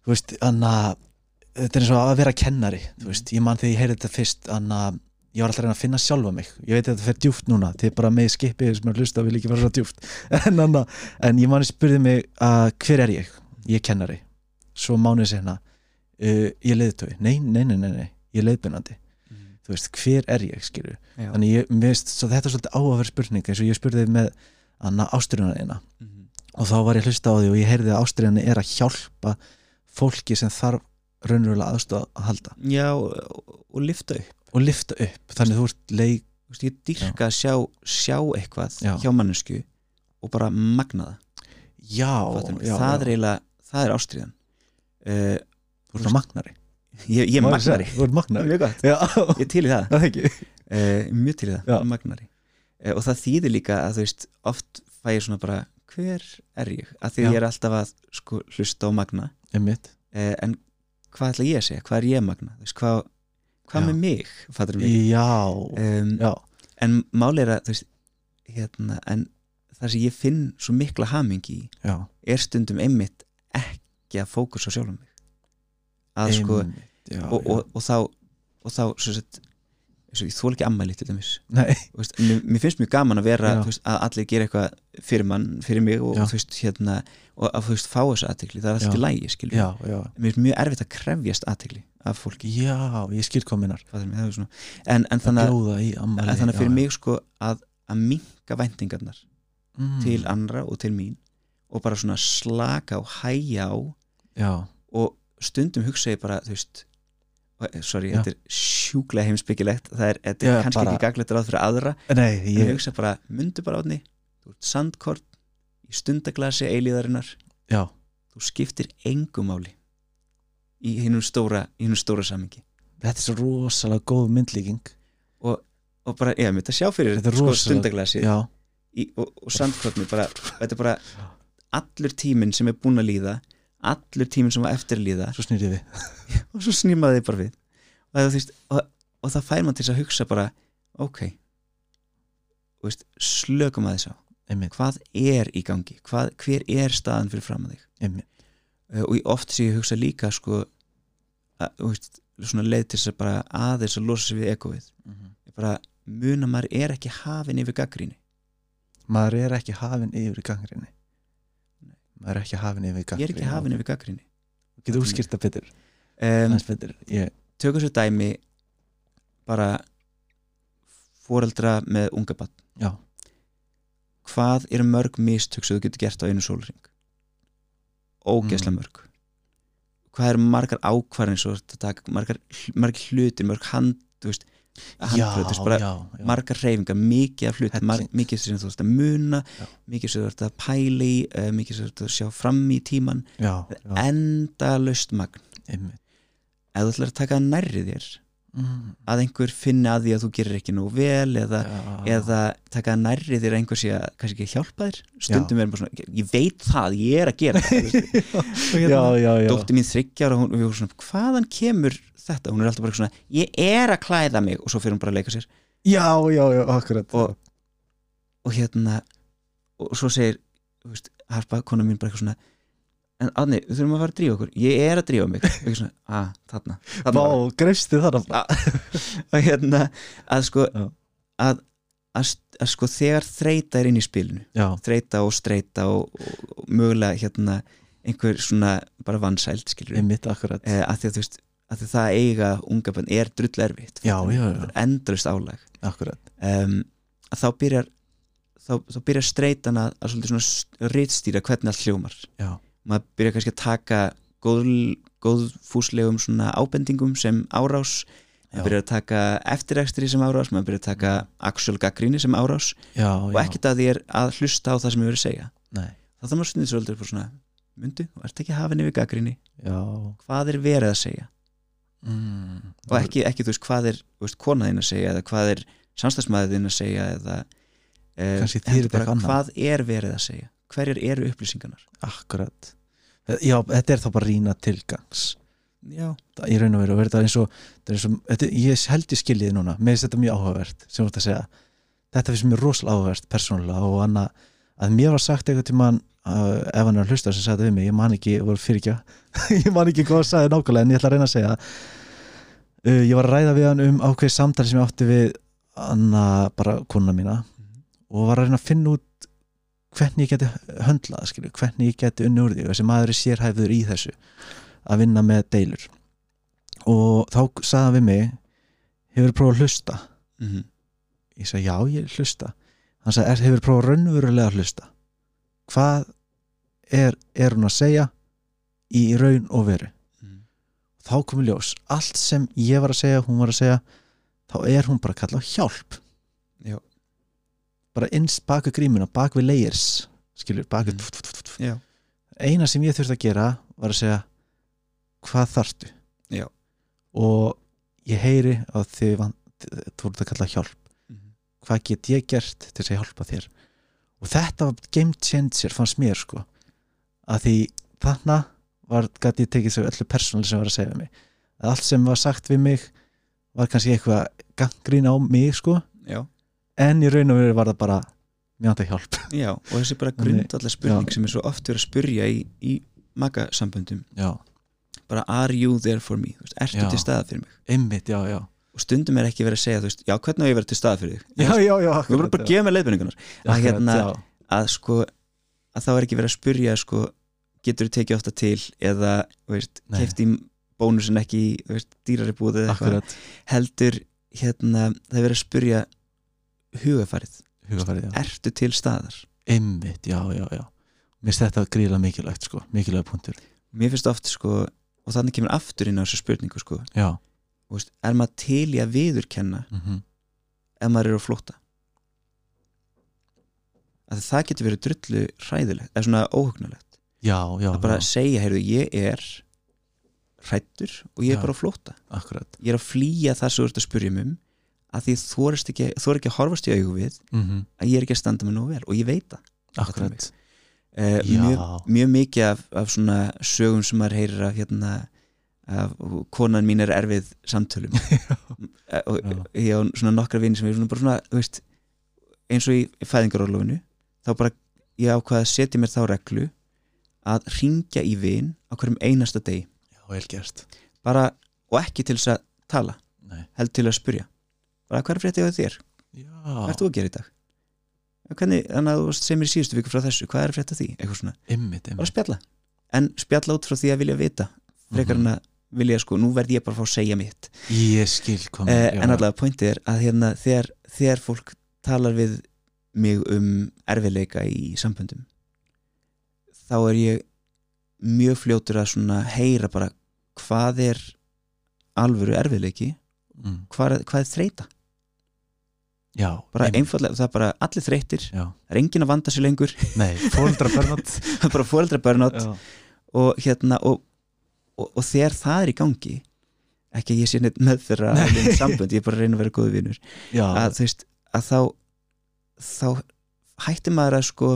þú veist, anna þetta er eins og að vera kennari þú veist, ég man þegar ég heyrði þetta fyrst anna, ég var alltaf að reyna að finna sjálfa mig. Ég veit að þetta fer djúft núna, þið er bara með skipið sem er hlusta vil ekki fara svo djúft en, anna, en ég man að spurði mig að hver er ég? Ég er kennari. Svo mánuði senna uh, ég leiðtói, nei, nei, nei, nei, nei ég er leiðbunandi, Mhm. þú veist, hver er ég skilur, Já. þannig ég, veist svo þetta er svolítið áhugaverð spurning eins og ég spurði með Anna ástriðuna þína. Mhm. og þá var ég hlusta á því og ég heyrði að ástriðan er að hjálpa fólki sem þarf raunverulega aðstoð að halda. Já, og, lifta upp. Og lifta upp, þannig þú ert leik Þú veist, ég dyrka að sjá, sjá eitthvað Já. hjá mannesku og bara magna það. Já, já, það er eiginlega, það er ástriðan uh, þú ert að magnari. Ég, ég magnari. magnari. Ég til í það. Uh, mjög til í það, magnari. Uh, og það þýðir líka að þú veist oft fæ ég svona bara, hver er ég? Að því ég er alltaf að sko, hlusta og magna. En hvað ætla ég að segja, hvað er ég magna? Veist, hvað, hvað með mig mig, já, um, já. en máli er að veist, hérna, en það sem ég finn svo mikla hamingi í já, er stundum einmitt ekki að fókusa á sjálfum mig. Að sko og, og, og þá og þá svo sett ég þól ekki ammæli til dæmis. Veist, mér, mér finnst mjög gaman að vera veist, að allir gera eitthvað fyrir mann fyrir mig og, þú veist, hérna, og að þú veist, fá þessu aðtekli, það er Já. allt í lægi skilur já, já. Mér finnst mjög erfitt að krefjast aðtekli af fólki. Já, ég skil kominar er en, en þannig, að- fyrir mig sko að, að minka væntingarnar mm, til annra og til mín og bara svona slaka og hæja á já, og stundum hugsa ég bara þú veist sorry, Já. þetta er sjúklega heimsbyggilegt það er, þetta er Já, kannski bara- ekki gaglegt ráð fyrir aðra nei, en ég ég, hugsa bara, myndu bara átni sandkort í stundaglasi eilíðarinnar, já, þú skiptir engu máli í hinnum stóra stóra samingi þetta er svo rosalega góð myndlíking. Og bara, ég myndi að sjá fyrir Þetta sko, stundaglasi í, og, og bara, þetta er bara allur tíminn sem er búin að líða allur tíminn sem var eftir að líða. Svo snýrið við. Og svo snýmaði þið bara við. Og, það, veist, og, og það fær mann til að hugsa bara ok veist, slökum að þess á einmitt, hvað er í gangi, hvað, hver er staðan fyrir fram að þig uh, og ég oft sé ég hugsa líka sko, að, veist, svona leið til þess að bara aðeins að losa sig við egoið. Mhm. ég bara muna maður er ekki hafin yfir gaggríni maður er ekki hafin yfir gangrinni maður er ekki hafin yfir ég gangrinni er ekki hafin yfir gaggríni getur útskýrta betur, um, betur ég, tökum svo dæmi bara foreldra með unga bann já, hvað eru mörg mistök sem þú getur gert á einu sólring ógeðslega Mm. mörg. Hvað eru margar ákvarðin margar, margar hlutir mörg hand, veist já, handbrot, bara já, já. margar reyfingar, mikið af hluti mar, mikið sem þú ert að muna Já. mikið sem þú ert að pæla í uh, mikið sem þú ert að sjá fram í tíman já, já, enda löst magn ef þú ætlar að taka það nærri þér mm, að einhver finni að því að þú gerir ekki nú vel eða, já, eða taka nærri þér einhver sé að kannski ekki hjálpa þér. Stundum er bara svona, ég veit það, ég er að gera það. Og dótti mín þryggjar og hún, við vorum svona, hvaðan kemur þetta, hún er alltaf bara svona ég er að klæða mig. Og svo fyrir hún bara að leika sér. Já, já, já, akkurat. Og, og hérna og svo segir, þú veist, harpa kona mín bara eitthvað svona en aðni, við þurfum að fara að drífa okkur. Ég er að drífa mig, svona, að, þarna þarna var það. greifstu þarna og hérna að sko að, að, að sko þegar þreita er inn í spilinu já, þreita og streita og, og, og mögulega hérna einhver svona bara vansæld skilur einmitt, akkurat. Eh, að því að þú veist að því það að eiga unga bönn er drull erfitt. Já, já, já. endurist álag. Um, að þá byrjar þá, þá byrjar streitan að, að svolítið svona rítstýra hvernig allt hljómar. Já, maður byrjar kannski að taka góð, góðfúslegum svona ábendingum sem árás maður byrjar að taka eftirekstri sem árás maður byrjar að taka actual gaggríni sem árás já, og ekkert að því er að hlusta á það sem ég verið að segja. Nei, þá þá maður stundið svolítið upp svona myndu, þú ert ekki hafin yfir gaggríni já. Hvað er verið að segja? Mm, og ekki, ekki þú veist hvað er veist, kona þín að segja eða hvað er samstagsmaður þín að segja eða eh, bara, annað. hvað er verið að segja hverjar eru upplýsingarnar? Akkurat. Já, þetta er þá bara rýna tilgangs. Já, Það- í raun og veru verður þetta eins og, er eins og þetta, ég held ég skiljið núna, mér finnst þetta mjög áhugavert sem þú ert að segja, þetta finnst mér rosalega áhugavert persónulega og annað að mér var sagt eitthvað til mann uh, ef hann er að hlusta sem sagði þetta við mig, ég man ekki voru fyrir ekki, ég man ekki hvað það sagði nákvæmlega en ég ætla að reyna að segja uh, ég var að ræða við hann um ákveð samtali sem ég átti við anna bara konuna mína og var að reyna að finna út hvernig ég geti höndlað skilju, hvernig ég geti unni úr því þessi maður er sérhæfður í þessu að vinna með deilur. Og þá hann við mig hefur prófað að hlusta? Mm ég sagði já ég hlusta. Hann sagði er, hefur prófað raunverulega að hlusta? Hvað er, er hún að segja? Í raun og veru. -hmm. þá komið ljós, allt sem ég var að segja hún var að segja, þá er hún bara að kalla á hjálp. Já. Bara innst bak við grímuna, bak við layers skilur, bak við. Já. eina sem ég þurfti að gera var að segja hvað þarftu Já. og ég heyri að þið voruð að kalla hjálp hvað get ég gert til að hjálpa þér og þetta var game changer fannst mér sko að því þarna var, gæti ég tekið svo öllu persónuleg sem var að segja mig að allt sem var sagt við mig var kannski eitthvað gangrín á mig sko Já. En í raun og veru var það bara mjög að hjálp Já, og þessi bara grundallega spurning já. sem er svo oft verið að spurja í, í magasamböndum. Já, bara are you there for me, veist, ertu Já. til staða fyrir mig? Einmitt, já, já. Og stundum er ekki verið að segja, veist, já, hvernig á ég vera til staða fyrir þig? Þú verður bara að gefa mér leiðbendingunar að hérna- að sko, að þá er ekki verið að spurja sko, getur þú tekið ofta til? Eða, kefti bónusin ekki veist, dýrari búið heldur hérna, það er verið að spurja hugafarið, hugafærið, já. Ertu til staðar? Einmitt, já, já, já. Mér finnst þetta gríðlega mikilvægt sko, mikilvægt punktur. Mér finnst oft, sko, og þannig kemur aftur inn á þessu spurningu, sko, já, þú veist, er maður til í að viðurkenna mm ef maður er á flótta? Að það getur verið drullu hræðilegt, eða svona óhugnulegt já, já, að bara já, segja, heyrðu, ég er hrættur og ég er bara á flótta. Akkurat. Ég er að flýja það sem þú ert að spurja um að því þú ert ekki, ekki að horfast í augu við mm að ég er ekki að standa mig nógu vel og ég veit það. Akkurat, uh, mjög, mjög mikið af, af svona sögum sem maður heyrir af hérna af konan mín er erfið samtölum. Eh, og ég á svona nokkra vini sem er svona bara svona, veist eins og í fæðingarorlofinu þá bara ég ákvaða að setja mér þá reglu að ringja í vin á hverjum einasta degi. Já, bara, og ekki til þess að tala Nei. held til að spurja bara hvað er fréttið á þér, já, hvað ert þú að gera í dag? Hvernig, þannig að þú varst sem er í síðustu viku frá þessu, hvað er fréttið því, eitthvað svona. Einmitt, bara einmitt. spjalla, en spjalla út frá því að vilja vita. Frekar en að vilja sko, nú verð ég bara að fá að segja mitt. Ég skil kom eh, en allavega pointið er að hérna, þegar, þegar fólk talar við mig um erfiðleika í samböndum þá er ég mjög fljótur að svona heyra bara hvað er alvöru erfiðleiki? Mm, hvað hvað er þreita já, bara einfallega, það er bara allir þreytir það er engin að vanda sér lengur. Nei, fóldra börnátt það er bara fóreldra börnátt já, og hérna og, og, og þegar það er í gangi ekki að ég sé neitt með þeirra alveg sambönd, ég er bara að reyna að vera góðu vinur. Já, að þú veist að þá þá hættir maður að sko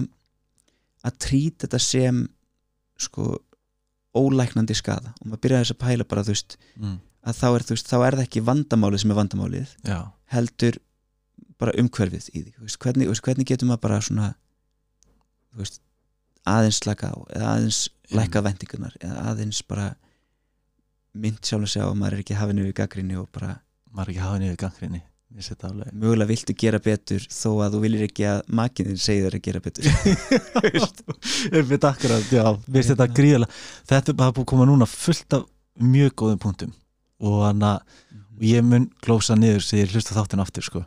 að trýta þetta sem sko ólæknandi skada og maður byrjar þess að pæla bara þú veist mm, að þá er, þú veist, þá er það ekki vandamálið sem er vandamálið já, heldur bara umhverfið í því veist, hvernig, veist, hvernig getur maður bara svona veist, aðeins slaka á eða aðeins lækka vendingunar eða aðeins bara mynd sjálf að segja og maður er ekki hafinu við gaggrinni og bara maður er ekki ég set það alveg. Mögulega viltu gera betur þó að þú viljir ekki að makininn segi þér að gera betur. Einmitt akkurat, já, veist þetta gríðalega þetta er bara búið að koma núna fullt af mjög góðum punktum og þannig að og ég mun glósa niður sem ég hlusta þáttin aftur sko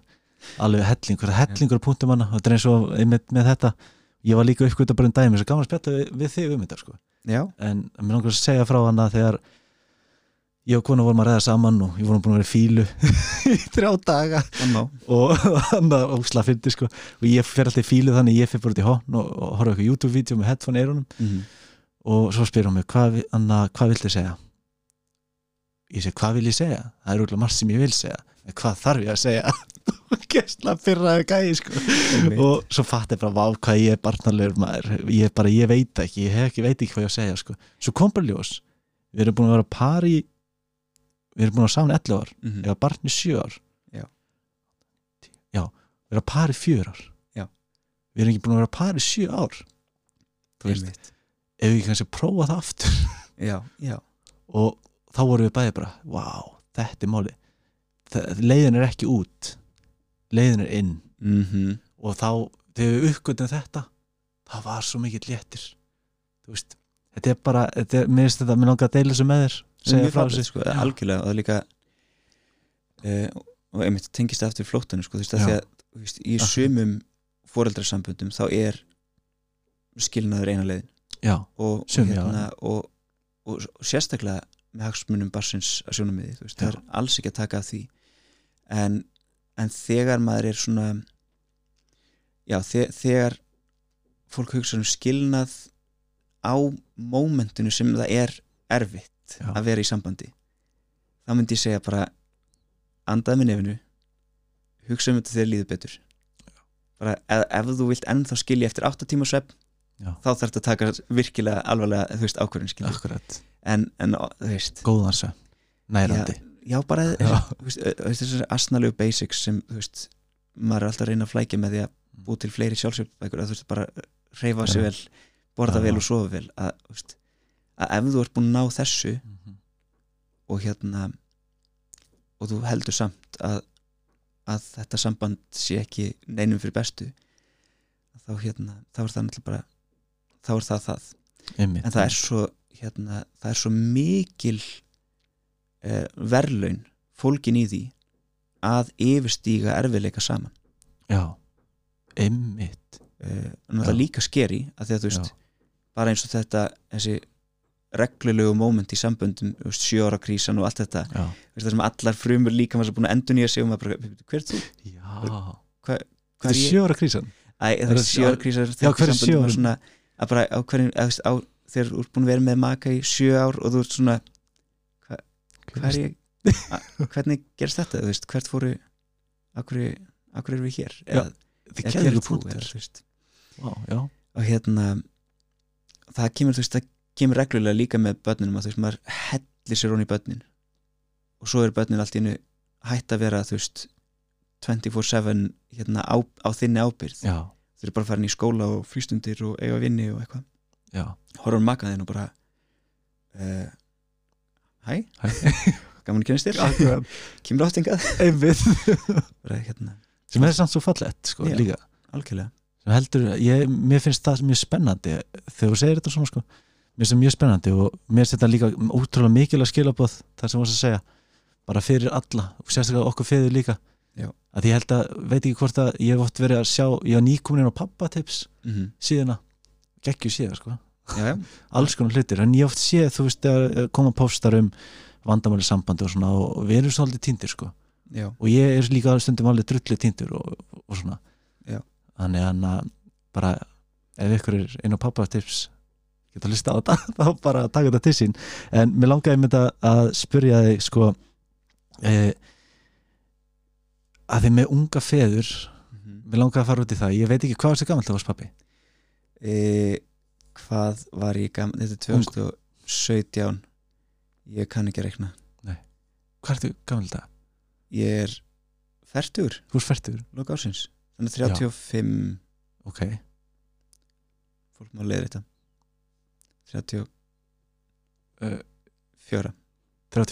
alveg hellingur, hellingur punktum hana og þetta er eins og með, með þetta. Ég var líka uppgöta bara um dæmi svo gaman að spjalla við, við þig um þetta sko. Já, en mér langar að segja frá hana þegar ég og kona vorum að ræða saman og ég vorum búin að vera í fílu í þrjá daga. Má og hann að ósla fyndi sko. Og ég fer alltaf í fílu þannig ég fer bara út í hotn og, og horfa eitthvað YouTube-vídeó með headphone í eyrunum. Mm. og svo spyr hún mig hvað, hvað viltu segja? Ég segi hvað vil ég segja? Það er úrlega margt sem ég vil segja. Hvað þarf ég að segja og gæsla fyrraði gæði sko. Og svo fatt ég bara vá hvað ég er barnalegur maður. Ég, bara, ég veit ekki, ég hef ekki, veit ekki hvað ég á að segja sko. svo kom bara ljós við erum búin að vera par í við erum búin að vera saman 11 ár. Mm. ég var barn í 7 ár. Já. já, við erum par í 4 ár. Já. við erum ekki búin að vera par í 7 ár. Þú veist, Einmitt. ef við kannski prófa það aftur. Já, og þá vorum við bæði bara wow, þetta er máli leiðin er ekki út leiðin er inn. Mm og þá, þegar við uppgötum þetta það var svo mikið léttir. Þú veist, þetta er bara þetta er, mér finnst þetta, mér langar að deila þessu með þér segja frá þessu. sko, algjörlega og það líka uh, og einmitt tengist aftur flóttanum sko, þú veist, því að þú veist, í sumum foreldrarsambundum þá er skilnaður eina leiðin. Já, og, Sum, og, já. hérna, og, og, og sérstaklega með hagsmunum barsins að sjónamiði þú veist, það er alls ekki að taka af því. En, en þegar maður er svona já, þe þegar fólk hugsa um skilnað á mómentinu sem það er erfitt Já. að vera í sambandi þá myndi ég segja bara andaði með nefnu hugsa um þetta þegar líður betur. Bara ef, ef þú vilt ennþá skilja eftir 8 tíma Já. þá þarf þetta að taka virkilega alvarlega þú veist ákvörðin skilja akkurat. En, en þú veist. Góðan svo, nærandi. Já Já. veist, þessar asnalegu basics sem veist maður er alltaf að reyna að flækja með því að bú til fleiri sjálfsjöfbækur að þú veist bara reyfa Já. vel borða vel og sofa vel að, veist, að ef þú ert búin að ná þessu Mhm. og hérna og þú heldur samt að, að þetta samband sé ekki neinum fyrir bestu þá hérna, þá er það náttúrulega bara þá er það það Einmitt. en það er svo hérna, það er svo mikil eh, verðlaun fólkin í því að yfirstíga erfiðleika saman. Já, einmitt. Eh, náttúrulega Já. líka skeri að því að þú veist, bara eins og þetta þessi reglulegu moment í samböndum, ára krísan og allt þetta, veist, það sem allar frumur líka maður sem búin að endur nýja sig og maður bara, hver er þú? já. Hvað þetta er sjóra krísan. Æ, það Er er það- ára krísar Já, hver er svona, að bara á hverjum, þegar þú ert búin að vera með maka í sjö ár og þú ert svona er a- hvernig gerst þetta, þú veist, hvert fóru akkur, akkur erum við hér? Já, eða, þið eða kæður hver er þú, punktur eða, og hérna það kemur, þú veist, það kemur reglulega líka með börnunum að þú veist, maður hellir sér honi í börnin. Og svo er börnin allt í einu hætt að vera, þú veist 24-7 hérna á, á þinni ábyrð já, þeir eru bara farin í skóla og frístundir og eiga vinni og eitthvað. Horfum makaðinn og bara uh, hæ, Hæ. gaman að kynast þér. Kemur áttingað hérna, sem er samt svo fallett sko, líka. heldur, ég, mér finnst það mjög spennandi þegar þú segir þetta svona sko. Mér finnst það mjög spennandi og mér finnst þetta líka útrúlega mikilvæg skilabóð þar sem varst að segja. Bara fyrir alla og sérstaklega okkur feður líka. Já. að ég held að, veit ekki hvort að ég hef oft verið að sjá, ég var nýkomin inn á pappatips mm -hmm. síðana, geggju síðan sko já, alls konar hlutir, en ég oft sé þú veist, að koma póstar um vandamáli sambandi og svona og við erum svolítið týndir sko. Já, og ég er líka stundum alveg drullu týndur og, og svona. Já. þannig að bara ef ykkur er inn á pappatips geta að lista á þetta þá bara taka þetta til sín. En mér langaði með þetta að spyrja þig sko e, að þið með unga feður mm mér langaði að fara út í það, ég veit ekki hvað var þetta gammal það var pappi e, hvað var ég gaman þetta er 2017 ég kann ekki að reikna. Hvað ertu gammal það? ég er færtur, Þú er færtur, loka ásins þannig 35 ok. Fólk má leiða þetta 34 Uh, 34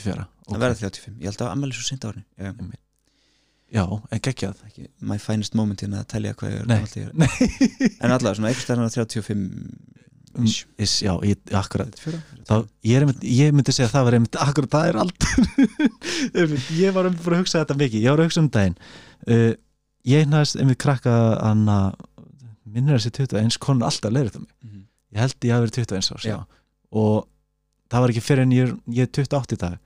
það ok. verða 35, ég held að ammæli svo sent árni já, Já, en geggjað. My finest moment hérna að telja hvað ég er Nei. Nei, en allavega svona eitthvað stærna 35 Mm, is, já, ég, akkurat. 34 þá, ég, einmitt, ég myndi segja að það var einmitt akkurat það er aldur Einmitt, ég var einmitt bara að hugsa þetta mikið. Ég var að hugsa um daginn. Uh, ég næst einmitt krakka anna minnir þessi 21 konur alltaf leirið það mig. Mhm. ég held ég hafi verið 21 árs og það var ekki fyrir en ég, ég er 28 í dag.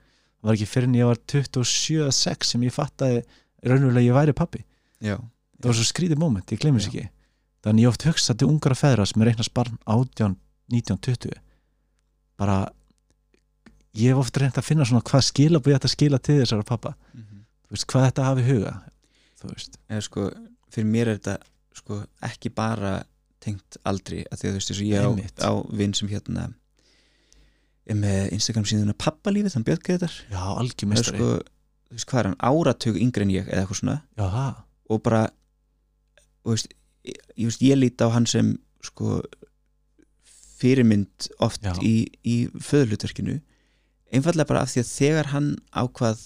Það var ekki fyrir en ég var 27-6 sem ég fattaði raunverulega ég væri pappi já, það var svo skrítið moment, ég glemur sér ekki þannig ég oft hugsa til ungra feðra sem er reiknast barn 18, 19, 20 bara ég hef oft reynd að finna svona hvað skilabúið ég ætti að skila til þessara pappa Mhm. þú veist, hvað þetta hafi huga þú veist, eða sko, fyrir mér er þetta sko, ekki bara tengt aldri, að því að þú veist, eins og ég á, á vinn sem hérna er með Instagram síðan pappalífið, hann björg þetta já, algjör það er mestari sko, þú veist, hvað er hann, áratug yngri en ég eða eitthvað svona, já, og bara þú veist, ég, ég, ég líti á hann sem sko fyrirmynd oft Já. í, í föðlutverkinu einfallega bara af því að þegar hann ákvað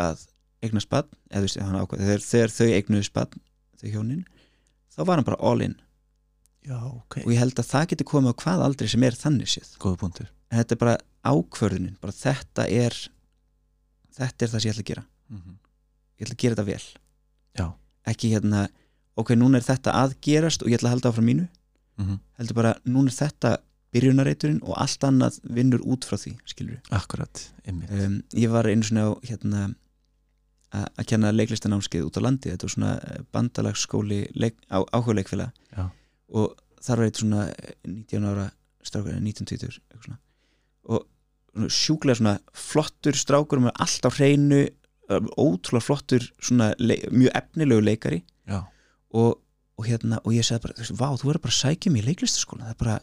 að eignast bann eða veist, ákvað, þegar, þegar þau eignuðu bann þau hjónin, þá var hann bara all in. Já, ok. Og ég held að það getur komið á hvað aldrei sem er þannig séð. En þetta er bara ákvörðunin bara þetta er þetta er það sem ég ætla að gera. Mhm. ég ætla að gera þetta vel. Já. ekki hérna, ok, núna er þetta að gerast og ég ætla að halda áfram mínu. Mhm. heldur bara, núna er þetta byrjunarreiturinn og allt annað vinnur út frá því, skilur Akkurat, einmitt. Um, ég var einu svona á hérna að kenna leiklistanámskeið út á landi. Þetta var svona eh, bandalagsskóli áhuga leikfélag og þar var eitt svona eh, 19 ára strákur, 19-20 eitthvað svona. og sjúklega svona flottur strákur með allt á hreinu eh, ótrúlega flottur svona mjög efnilegu leikari. Já, og, og hérna og ég sagði bara, þú veist, vá, þú verður bara að sækja mig í leiklistaskóla það er bara,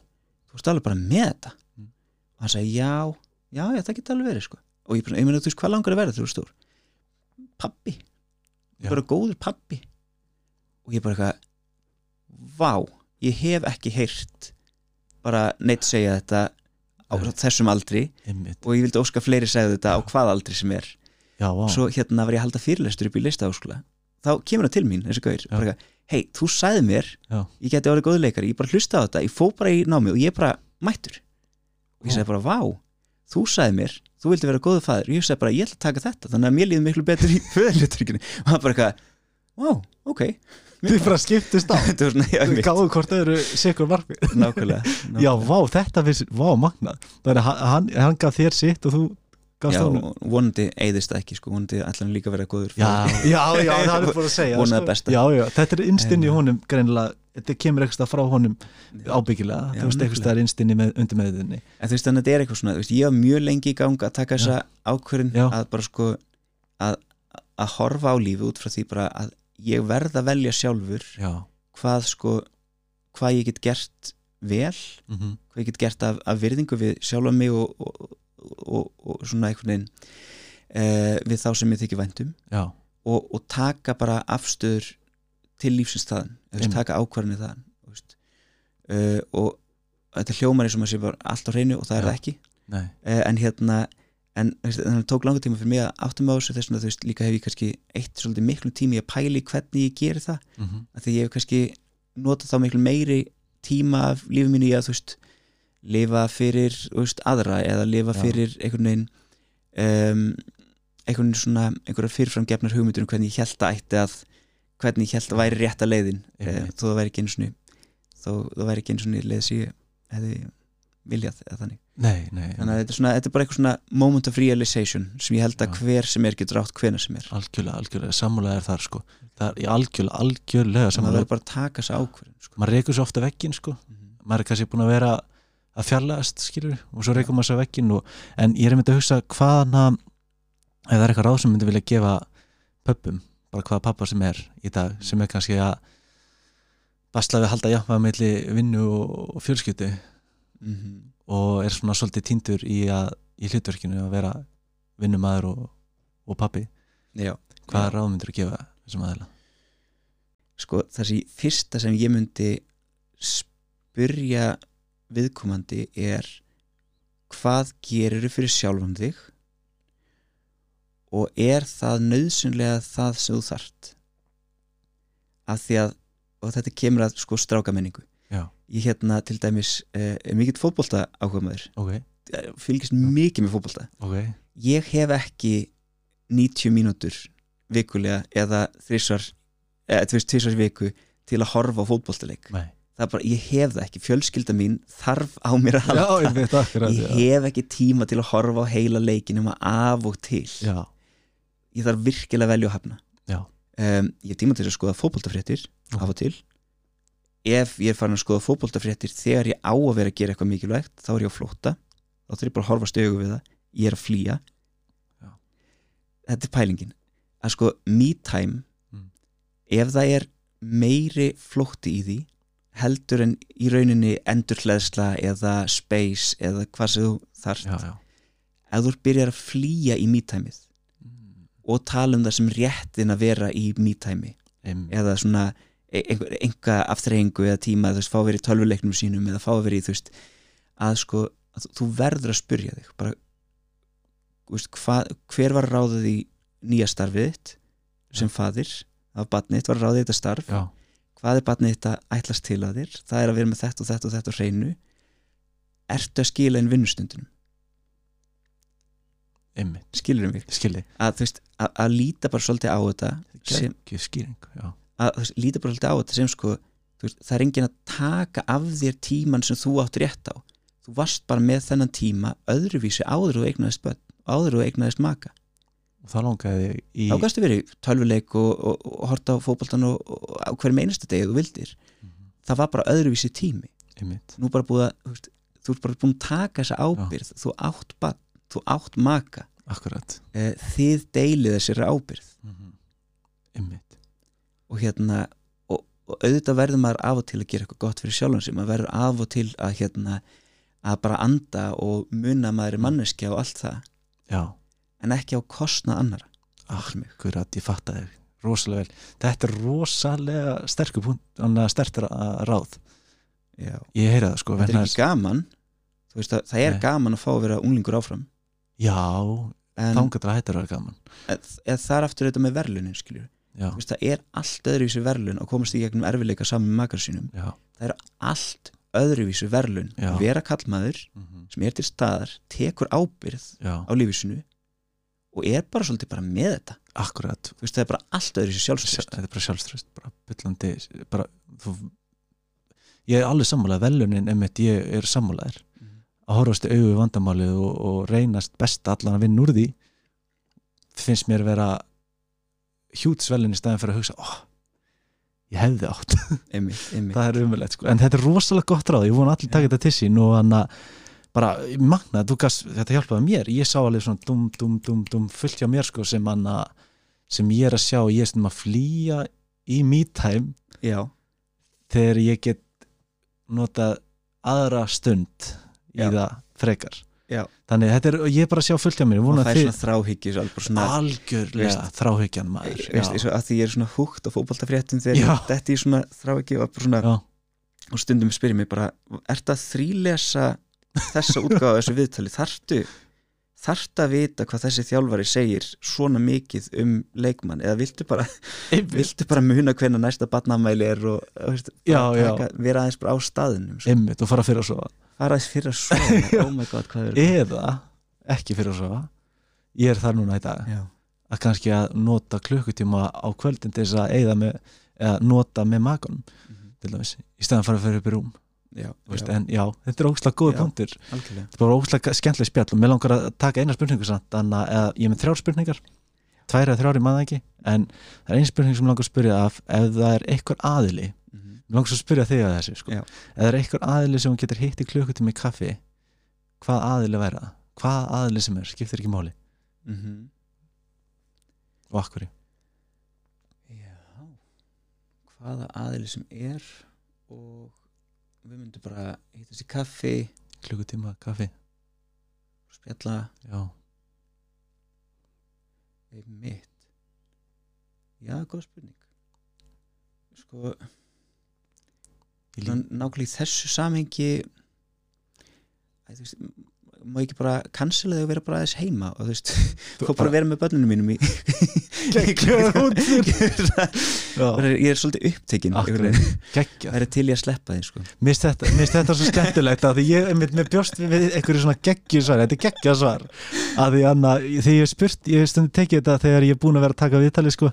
þú veist alveg bara með þetta Mm. og hann sagði, já, já, já, það geti alveg verið sko. og ég ég meina, þú veist, hvað langar að verða þú veist stór? Pappi Já. bara góður pappi og ég bara eitthvað vá, ég hef ekki heyrt bara neitt segja þetta á Nei. þessum aldri einmitt og ég vildi óska fleiri segja þetta á hvað aldri sem er Já, vá, svo hérna var ég að halda fyrirlestur upp í listaháskóla þá kemur það til mín, þessi gauður hei, þú sagði mér Já. ég geti orðið góður leikari, ég bara hlusta á þetta ég fó bara í námi og ég bara mættur. Og ég sagði bara, vá, þú sagði mér þú vildi vera góður fæður, og ég sagði bara, ég ætla að taka þetta. Þannig að mér líður miklu betur í föðurluturkinu og það bara eitthvað, vá, ok. Þið bara skiptist á. mitt, gáðu hvort öðru sikur varfi nákvæmlega. Já, vá, þetta finnst, vá, magnað. Þannig að hann, hann, gaf þér sitt og þú Já, vonandi eyðist það ekki sko, vonandi ætla hann líka að vera góður Já, já, já, það er bara að segja sko. besta. Já, já, þetta er innstinn í honum greinilega, þetta kemur eitthvað frá honum ábyggilega, þú veist, eitthvað er innstinn í með, undir meðinni En þú veist þannig að þetta er eitthvað svona, þú veist, ég var mjög lengi í gang að taka þessa ákvörðin Já. að bara sko að, að horfa á lífi út frá því bara að ég verð að velja sjálfur Já, hvað sko hvað ég get gert vel mm hvað ég get gert af, af virðingu við sjálfa mig og, og, og, og svona einhvern veginn uh, við þá sem ég þykir væntum og, og taka bara afstöður til lífsins þaðan, þú veist, Einmitt. taka ákvarðinni þaðan uh, og þetta hljómar eins og maður sé bara allt á hreinu og það er Já. það ekki uh, en hérna en þannig tók langa tíma fyrir mig að áttum á þessu þess að þú veist líka hef ég kannski eitt svolítið miklu tími að pæli hvernig ég geri það. Mm að því ég hef kannski notað þá miklu meiri tíma af lífið mínu í að þú veist lifa fyrir veist, aðra eða lifa Já. fyrir einhvern veginn um, einhvern svona einhverjar fyrirframgefnar hugmyndur um hvernig ég held að ætti að hvernig ég held að væri rétta leiðin. Uh, þó það væri ekki einu svona þó það væri ekki einu svona leið sem ég hefði viljað eða þannig. Nei, nei þannig að þetta er, svona, þetta er bara eitthvað svona moment of realization sem ég held að Já. hver sem er getur átt hvena sem er. Algjörlega, algjörlega, sammálega er þar sko. Það er algjörlega, algjörlega maður sammálega verður bara að taka þessa ákvörðin sko. maður reykur svo ofta veggin sko. Maður er kannski búin að vera að fjarlægast skilur og svo reykum maður svo veggin og, en ég er myndið að hugsa hvaðan að ef það er eitthvað ráð sem myndi vilja gefa pöppum, bara hvaða pappa sem er í dag, sem er kannski að basla við að halda jafnvæg melli vinnu og, fjölskyldu. Mm -hmm. og er svona svolítið týndur í, í hlutverkinu að vera vinnumæður og, og pappi Já, hvaða ráð myndir að gefa þessum aðeila sko þessi fyrsta sem ég myndi spyrja viðkomandi er hvað gerir fyrir sjálfum þig og er það nöðsynlega það sem þú þart af því að og þetta kemur að sko strákamenningu. Já. ég hérna til dæmis eh, er mikill fótbolta áhuga maður ok, fylgist mikið með fótbolta. Ok, ég hef ekki 90 mínútur vikulega eða þrísvar eða tvisvar í viku til að horfa á fótboltaleik. Nei það er bara, ég hef það ekki, fjölskylda mín þarf á mér að halda. Ég veit akkurat ég hef ekki tíma til að horfa á heila leikin um að af og til. Já, ég þarf virkilega að velja að hafna. Já. um, ég hef tíma til að skoða fótboltafréttir Mhm. af og til. Ef ég er farin að skoða fótboltafréttir þegar ég á að vera að gera eitthvað mikilvægt þá er ég á flótta, þá þarf ég bara að horfa stögu við það, ég er að flýja. Já. þetta er pælingin. Að sko me time Mm. ef það er meiri flótti í því heldur en í rauninni endurhleðsla eða space eða hvað sem þú þarft. Já, já. Ef þú byrjar að flýja í me timeið Mm, og tala um það sem réttin að vera í time einmitt. eða svona e- einhver, enga aftreyingu eða tíma að þú veist fá að vera í tölvuleiknum sínum eða fá að vera í þú veist að sko að þú- verður að spurja þig bara veist, hva, hver var ráðið í nýja starfið þitt sem fadir af batnið var ráðið í þetta starf? Já, hvað er batnið þitt að ætlast til að þér? Það er að vera með þetta og þetta og þetta á hreinu. Ertu að skila inn vinnustundunum einmitt, skilur mig? Skildi að, veist, að, að líta bara svolítið á þetta sem, skýring, að, veist, líta bara svolítið á þetta sem sko veist, það er enginn að taka af þér tíman sem þú átt rétt á. Þú varst bara með þennan tíma öðruvísi áður og eignaðist börn áður og eignaðist maka og það langaði í þá gæstu verið í tölvuleik og, og, og horta á fótboltan og, og hverjum einustu degi þú vildir. Mhm, það var bara öðruvísi tími. Einmitt, nú bara búið að, veist, þú ert bara búin að taka þessa ábyrð þú átt þú átt maka. Akkurat. Eh, þið deilið þessari ábyrð mm einmitt, og hérna og, auðvitað verður maður af og til að gera eitthvað gott fyrir sjálfan sig, maður verður af og til að hérna að bara anda og muna að maður er manneskja og allt það. Já en ekki á kostnað annara akkurat, ég fatta þig rosalega vel, þetta er rosalega sterkur punkt, að stertur að ráð. Já. ég heyra það sko, þetta er ekki gaman veist að það er Nei. gaman að fá að vera unglingur áfram. Já, en þangar að hættar að vera gaman. Eða það er aftur þetta með verlunin skiljur veist, það er allt öðruvísi verlun að komast í gegnum erfileika saman með makar sínum. Já, það er allt öðruvísi verlun Já. vera kallmaður mm sem er til staðar tekur ábyrð já. á lífisinu og er bara svolítið bara með þetta. Akkurat, þú veist það er bara allt öðruvísi Sjálf- sjálfstöðst þetta er bara sjálfströst bara byllandi bara, þú, ég er alveg sammálað velunin emitt ég er sammálaðir að horfast við vandamálið og, og reynast best allan að vinna úr því finnst mér vera hjútsvelin í staðin fyrir að hugsa oh, ég hefði átt. Einmitt, einmitt. það er umverlegt sko. en þetta er rosalega gott ráð, ég vona allir taka þetta til sín og hann að bara magna, gast, þetta hjálpaði mér. Ég sá alveg svona dum, dum, dum, dum fullt hjá mér sko sem hann að sem ég er að sjá, ég er sem að flýja í já, þegar ég get notað aðra stund í Já. það frekar. Já. þannig þetta er, ég er bara að sjá fullt hjá mér. Og það að er svona þráhyggis svona, algjörlega veist- þráhyggjan maður. Veist, og að því ég er svona húgt á fótboltafréttum þegar detti í svona þráhyggju og, svona, og stundum spyrir mig bara ert að þrýlesa þessa útgáfa af þessu viðtali, þartu þartu að vita hvað þessi þjálfari segir svona mikið um leikmann? Eða viltu bara, viltu bara muna hvenna næsta batnamæli er og veist, Já, já. vera aðeins bara á staðinum sko. einmitt og fara fyrir að sofa. Fara fyrir að svo oh my god, hvað er eða ekki fyrir að sofa. Ég er þar núna í dag. Já, að kannski að nota klukkutíma á kvöldin til þess að eigða með eða nota með makanum Mhm. til dæmis, í stæðan fara fyrir upp í rúm já, veist, já, en já, þetta er ógslag góð Já. punktur algjörlega þetta er ógslag skemmtileg spjall og mér langar að taka eina spurningu samt, þannig að eða, ég er með þrjár spurningar tvær eða þrjár í maður ekki en það er eina spurning sem ég langar að spyrja af ef það er einhver aðili Mhm. mér langar svo að spyrja þig að þessu sko. Ef það er einhver aðili sem getur hitt í klukkutíma í kaffi hvað aðili væri það? hvað aðili sem er, skiptir ekki máli Mhm. og akkur Já, hvaða aðili sem er og við myndum bara hittast í kaffi. Klukkutíma kaffi. Spjalla. Já, við mitt Já, góð spurning. Sko nákvæmlega í þessu samhengi þú veist, má ekki bara cancela þig og vera bara aðeins heima og þú veist, fór bara að vera með börnunum mínum í já, Bara- ég er svolítið upptekinn það er til ég að sleppa því sko. Mér finnst þetta, svo skemmtilegt að því ég er með bjóst við einhverju svona geggjusvar, þetta er geggjasvar að því anna, þegar ég hef spurt ég hef stundu tekið þetta þegar ég er búin að vera að taka viðtalið sko.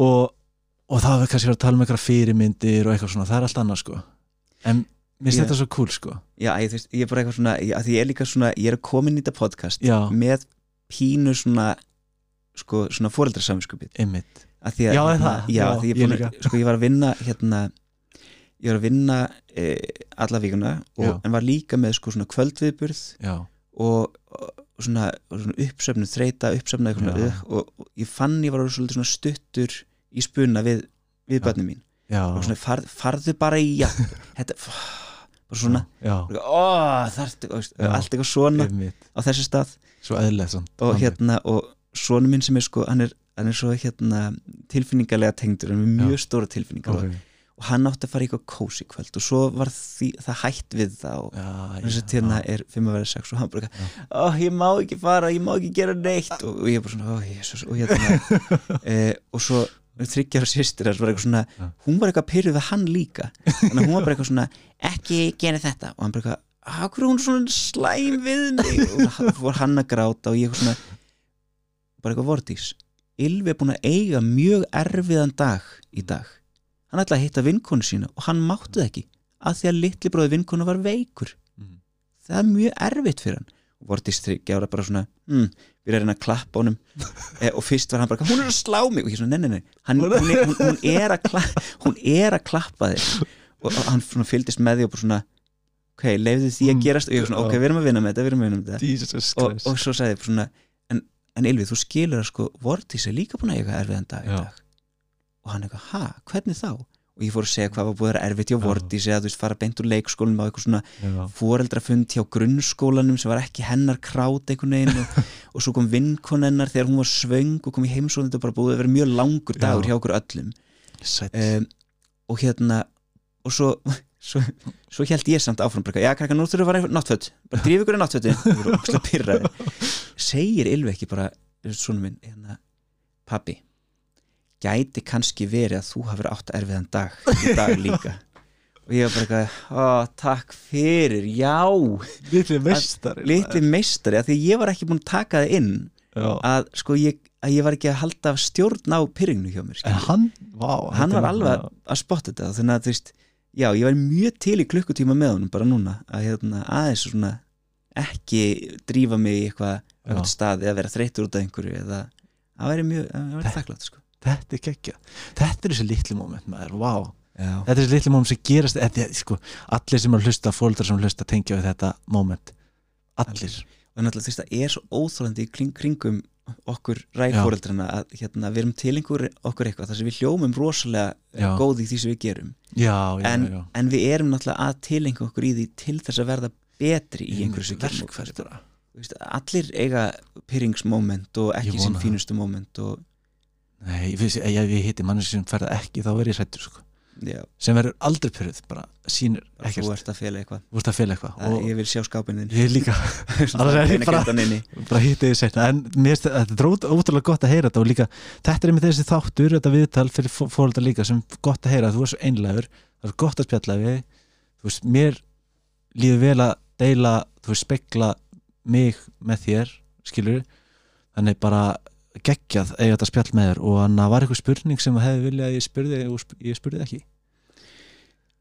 Og, og það er kannski að tala um einhverja fyrirmyndir og eitthvað svona, það er allt annað sko. En mér finnst þetta svo cool sko. Já, ég, veist, ég er bara eitthvað svona ég, að ég er líka svona, ég er að koma inn í þetta podcast Já. með pínu svona sko, svona fóreldrasamvinskupið einmitt, að að, Já, hérna, það? já, Já, ég, líka. sko, ég var að vinna hérna ég var að vinna e, alla vikuna og, en var líka með sko svona kvöldviðburð já, og, og svona, svona uppsöfnu þreita, uppsöfnu eitthvað og, og ég fann ég var orðinn svolítið svona stuttur í spuna við, við börnum mín. Og svona far, farðu bara í þetta, bara svona já, veist, Já. allt eitthvað svona einmitt, á þessu stað svo eðlilegt samt. og hérna og sonu minn sem er sko hann er, hann er svo hérna tilfinningarlega tengdur, er með mjög stóra tilfinningar Ok. og, og hann átti að fara í eitthvað kósi kvöld og svo var því, það hætt við það og já, þess að já, hérna er fimm að vera sex og hann bara, Já. ó ég má ekki fara ég má ekki gera neitt og, og ég bara svona, ó jésus og hérna e, og svo þryggjar sýstir þess var eitthvað svona, hún var eitthvað pyrruð við hann líka. Þannig að hún var bara eitthvað svona ekki gera þetta. Og hann bara eitthvað, hvað er hún svona slæm við mig? Og það fór hann að gráta og ég eitthvað svona bara eitthvað vortís Ylvi er búin að eiga mjög erfiðan dag í dag. Hann ætlaði að hitta vinkonu sína og hann mátti það ekki að því að litli bróði vinkonu var veikur. Mhm. það er mjög erfitt fyrir hann þryggja ára bara svona hm, við erum að klappa honum. E, og fyrst var hann bara, hún er að slá mig? Og ég svona, nei, nei, nei hann, hún, er, hún, hún, er klappa, hún er að klappa þig. Og hann svona fylgdist með því og bara svona ok, leiði því að gerast. Og ég svona, ok, við erum að vinna með þetta, við erum að vinna með þetta. Og, og svo sagði ég svona en, en Ylvið, þú skilur að sko Vortís er líka búin að eiga erfiðan dag dag. Og hann eitthvað, ha, hvernig þá? Og ég fór að segja hvað var búið að vera erfitt hjá Já. Vortís eða þú veist, fara beint úr leikskólanum á eitthvað svona Já. foreldrafund hjá grunnskólanum sem var ekki hennar krát einhvern veginn og, og svo kom vinkonennar þegar hún var svöng og kom í heimsóðin þetta bara búið að vera mjög langur dagur Já. hjá okkur öllum um, og hérna og svo, svo, svo held ég samt áfram bara, já krakka, nú þurfum við að fara í náttföt bara dríf ykkur í pirraðir. segir Ylvi ekki bara svona minn, hérna pabbi, gæti kannski verið að þú hafur átt erfiðan dag í dag líka og ég var bara eitthvað, takk fyrir já, litli meistari litli meistari af því að ég var ekki búin að taka það inn Já. að sko ég, að ég var ekki að halda stjórn á pyrringnu hjá mér en hann, vá hann var alveg bara- að spotta þetta þannig að þú veist, já, ég var mjög til í klukkutíma með honum bara núna að hérna, aðeins svona ekki drífa mig í eitthvað Já. öll stað eða vera þreytur út af einhverju eða það væri mjög, það væri þakklátt sko. Þetta er geggja þetta er þessi litli moment maður, vá. Já, þetta er þessi litli moment sem gerast er, sko, allir sem að hlusta, fóldrar sem hlusta tengja við þetta moment. Allir. Og náttúrulega þú veist, það er svo óþólandi kring, kringum okkur ræðfóreldrana að hérna, við erum til einhver, okkur eitthvað þar sem við hljómum rosalega Já. já. góð í því sem við gerum. Já, en, en við erum náttúrulega að tilenga okkur í því til þess að verða betri í okkur verkfæri veist, allir eiga pyrringsmoment og ekki sín fínustu moment og Nei, ef ég, hitti manni sem ferða ekki þá verð ég sættur sko. sem verður aldrei pyrruð bara sínir ekkert, þú ert að fela eitthvað. Og ég vil sjá skápinu ég líka. Bara- bara hitti þið setna en mér þetta er ót- ótrúlega gott að heyra þetta og líka þetta er með þessi þáttur, þetta viðtal fyrir fóröldar líka sem gott að heyra þú er svo einlegur, það er gott að spjalla við þú veist, mér líður vel að deila, þú veist, spekla mig með þér skilur, þannig bara geggjað eiga þetta spjall með þér og þannig að var eitthvað spurning sem hefði viljað að ég spurði og sp- ég spurði ekki?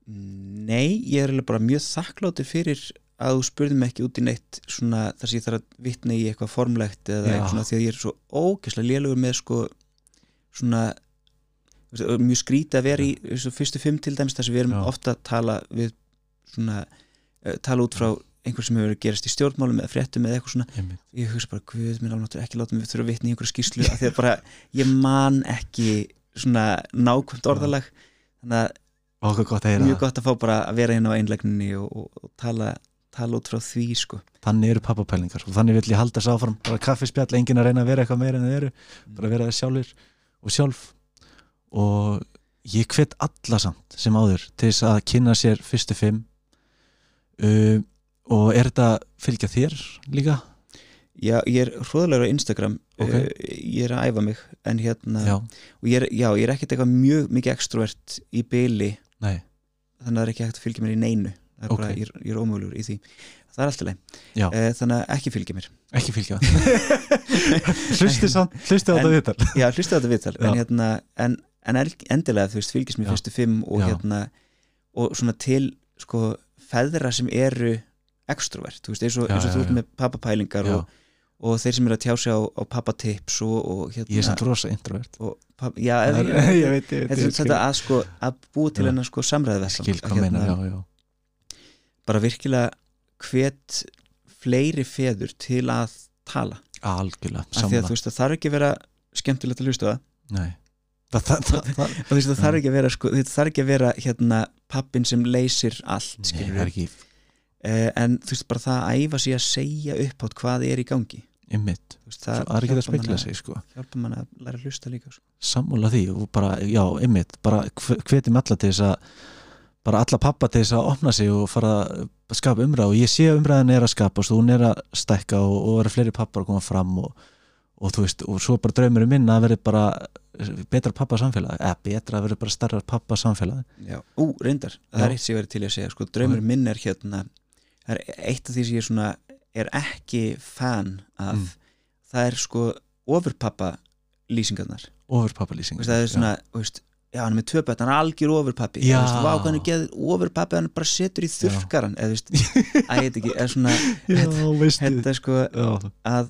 Nei, ég er bara mjög þakkláttur fyrir að þú spurði mig ekki út í neitt svona þar sem ég þarf að vitna í eitthvað formlegt eða eitthvað svona því að ég er svo ógeðslega lélugur með sko svona mjög skrítið að vera í fyrstu fimm til dæmis þar sem við erum Já. ofta að tala við svona uh, tala út frá einhver sem hefur gerast í stjórnmálum eða fréttum eða eitthvað svona Einmitt. ég hugsa bara, guð minn alveg ekki láta mig þurfa að vitna í einhverju skýrslu af því að bara ég man ekki svona nákvæmt orðalag. Þannig að okkur gott að mjög það. gott að fá bara að vera inn á einlegninni og, og, og tala, tala út frá því sko. þannig eru pappapælingar. Og þannig vill ég halda þess áfram. Bara kaffispjall, enginn að reyna að vera eitthvað meira en þið eru. Bara vera það sjálfur og sjálf. Og ég hvet alla samt sem áður til þess að kynna sér fyrstu fimm. Uh, og er þetta fylgja þér líka? Já, ég er hróðalegur á Instagram. Ok. uh, ég er að æfa mig en hérna, Já, og ég er, já, ég er ekkert eitthvað mjög mikið extrovert í byli nei, þannig að það er ekki hægt að fylgja mér í neinu. Það er Ok. bara, ég, er- ég er ómögulegur í því. Það er alltaf leið, uh, þannig að ekki fylgja mér. Ekki fylgja hlusti hlusti á þetta viðtal. Já, hlustu á þetta viðtal. En, hérna, en, en endilega, þú veist, fylgist mér fyrstu fimm og Já. hérna og svona til, sko, feðra sem eru extrovert, þú veist, eins og, eins og þú ert með pappapælingar og, og þeir sem eru að tjá sig á, á pappatips og, og hérna ég er samt rosa introvert. og, papp, já, Það ég, ég veit, ég veit þetta að sko að búa til hennar sko já, já. bara virkilega hvet fleiri feður til að tala, algjörlega, að samla þú veist það þarf ekki að vera skemmtilegt að hlusta það. Nei. Það, það, það, það, veist það þarf ekki að vera sko, ekki að vera hérna pappin sem leysir allt nei, það er ekki en þú veist bara það að æfa sig að segja upp átt hvað er í gangi ymmit, Þú veist, það er ekki að spekla sig sko hjálpar mann að læra að hlusta líka sko. sammála því og bara, já, ymmit bara hvetjum alla til þess að bara alla pappa til þess að opna sig og fara að skapa umræð og ég sé að umræðin er að skapast og hún er að stækka og, og vera fleiri pappar að koma fram og, og þú veist, og svo bara draumur minn að vera bara betra pappa samfélag eða betra að vera bara starra pappa samfélag Já. ú, reyndar, það Já. er eitt sem ég verið til að segja sko, draumur minn er hérna það er eitt af því sem ég svona er ekki fan af. Mm. það er sko ofurpappa lýsingarnar. Ofurpappalýsing Veist, það er svona, þú veist, já hann er með tvö bætt hann er algjör ofurpappi Já. Hann er geð ofurpappi hann bara setur í þurrkaran eða veist, að ég veit ekki eða svona, þetta er sko já, að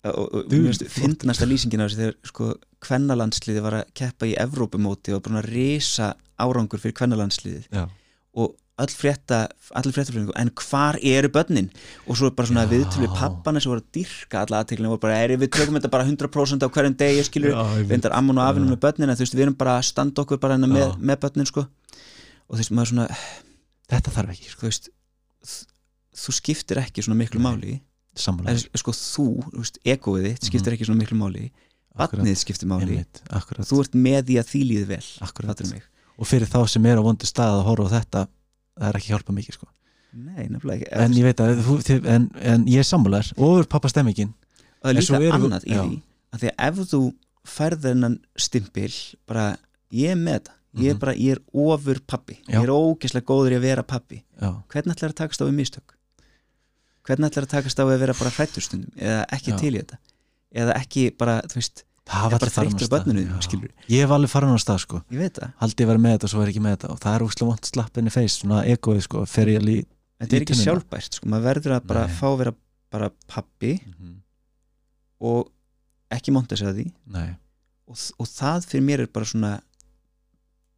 finnst fyndnasta lýsingin á þessu þegar sko kvennalandsliði var að keppa í Evrópumóti og bara að risa árangur fyrir kvennalandsliðið. Já, og öll frétta, allir fréttafréttingu en hvar eru börnin? Og svo er bara svona viðtölu við pappana sem voru að dyrka alla aðteklinu voru bara, er við tökum þetta bara 100% á hverjum degi skilur, Já, ég veit. reyndar ammun og afinu Já. með börnin en þú veist, við erum bara að standa okkur bara hérna með, með börnin sko. Og þú veist, maður svona, þetta þarf ekki sko, þú veist þú skiptir ekki svona miklu máli. En sko þú, þú veist, egoið þitt skiptir ekki svona miklu máli. Barnið skiptir máli. Einmitt, þú ert með því að líði vel akkurat. fattar mig. Og fyrir þá sem er á vondu stað að horfa á þetta það er ekki hjálpa mikið sko. Nei, nefnilega ekki. En ég veit að þú, þið, en, en ég er sammálar ofur pappa stemmingin. Og það er líka annað í já. því að því að ef þú færð þennan stimpil bara ég er með þetta. Ég er Mhm. bara, ég er ofur pappi ég er ógeðslega góður í að vera pappi já, hvernig ætlar að takast á við mistök? Hvernig ætlar að takast á við að vera bara hrættustundum eða ekki Já. til í þetta? Eða ekki bara, þú veist, það var já. skilurðu. ég hef alveg farin á stað sko. Ég veit það. Haldi ég verið með þetta og svo er ekki með þetta. Og það er úslega vant slappinni feist svona egoið sko fer ég alveg þetta er ekki tunnuna. sjálfbært, sko, maður verður að bara Nei. fá að vera bara pappi og ekki monta sig að því. Og, og það fyrir mér er bara svona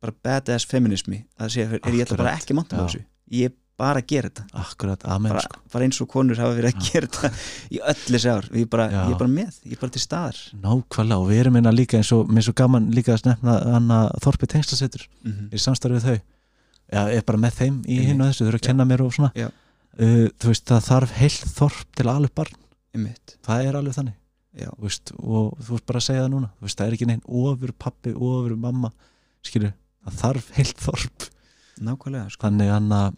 bara badass feminismi. Að segja, er ég ætla bara Akkurat, ekki að monta á þessu. Ég bara að gera þetta. Akkurat, amen bara, sko. bara eins og konur hafa verið að gera þetta í öll þessi ár, ég ég er bara með ég er bara til staðar. Nákvæmlega og við erum einna líka eins og er svo gaman líka að snefna hann að Þorpi tengslasettur mm -hmm. er samstarfið þau. Já, er bara með þeim í hinn og þessu, þau eru að kenna mér og svona. Uh, þú veist, það þarf heilt þorp til alveg barn, einmitt, það er alveg þannig. Þú veist, og þú veist bara að segja það núna. Veist, það er ekki neinn ofur pappi, ofur mamma skilur, það þarf heilt þorp. Nákvæmlega sko. þannig að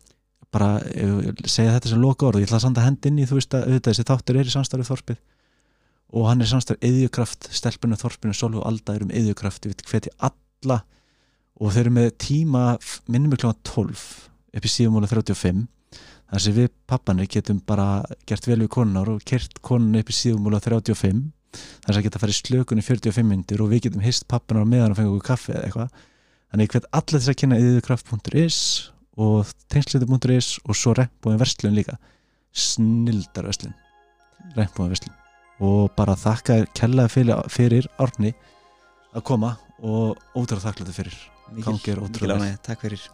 bara eh, segja þetta sem loka orð og ég ætla að sanda hend inn í þú veist að auðvitað þessi þáttur er í samstarfið þorpið. Og hann er samstarfið eðjukraft stelpunum þorpinu, Solveig og Alda er um eðjukraft við hvetja alla. Og þau eru með tíma minnum við klokkan 12 upp í síðumóla 35 þar sem við pappanir getum bara gert vel við konunar og kert konun upp í síðumóla 35 þar sem geta farið slökun í 45 myndir og við getum hist pappanar á meðan og fengið okkur kaffi eða eitthvað. Þannig hvet allir þess að kynna eðjukraft.is og tengslitur.is og svo regnbúin verslun líka. Snildar verslun. Regnbúin verslun. Og bara þakka þér kella fyrir, fyrir Árni að koma og ótrúlega þakkláttu fyrir. Mikil, vel. ánægja, takk fyrir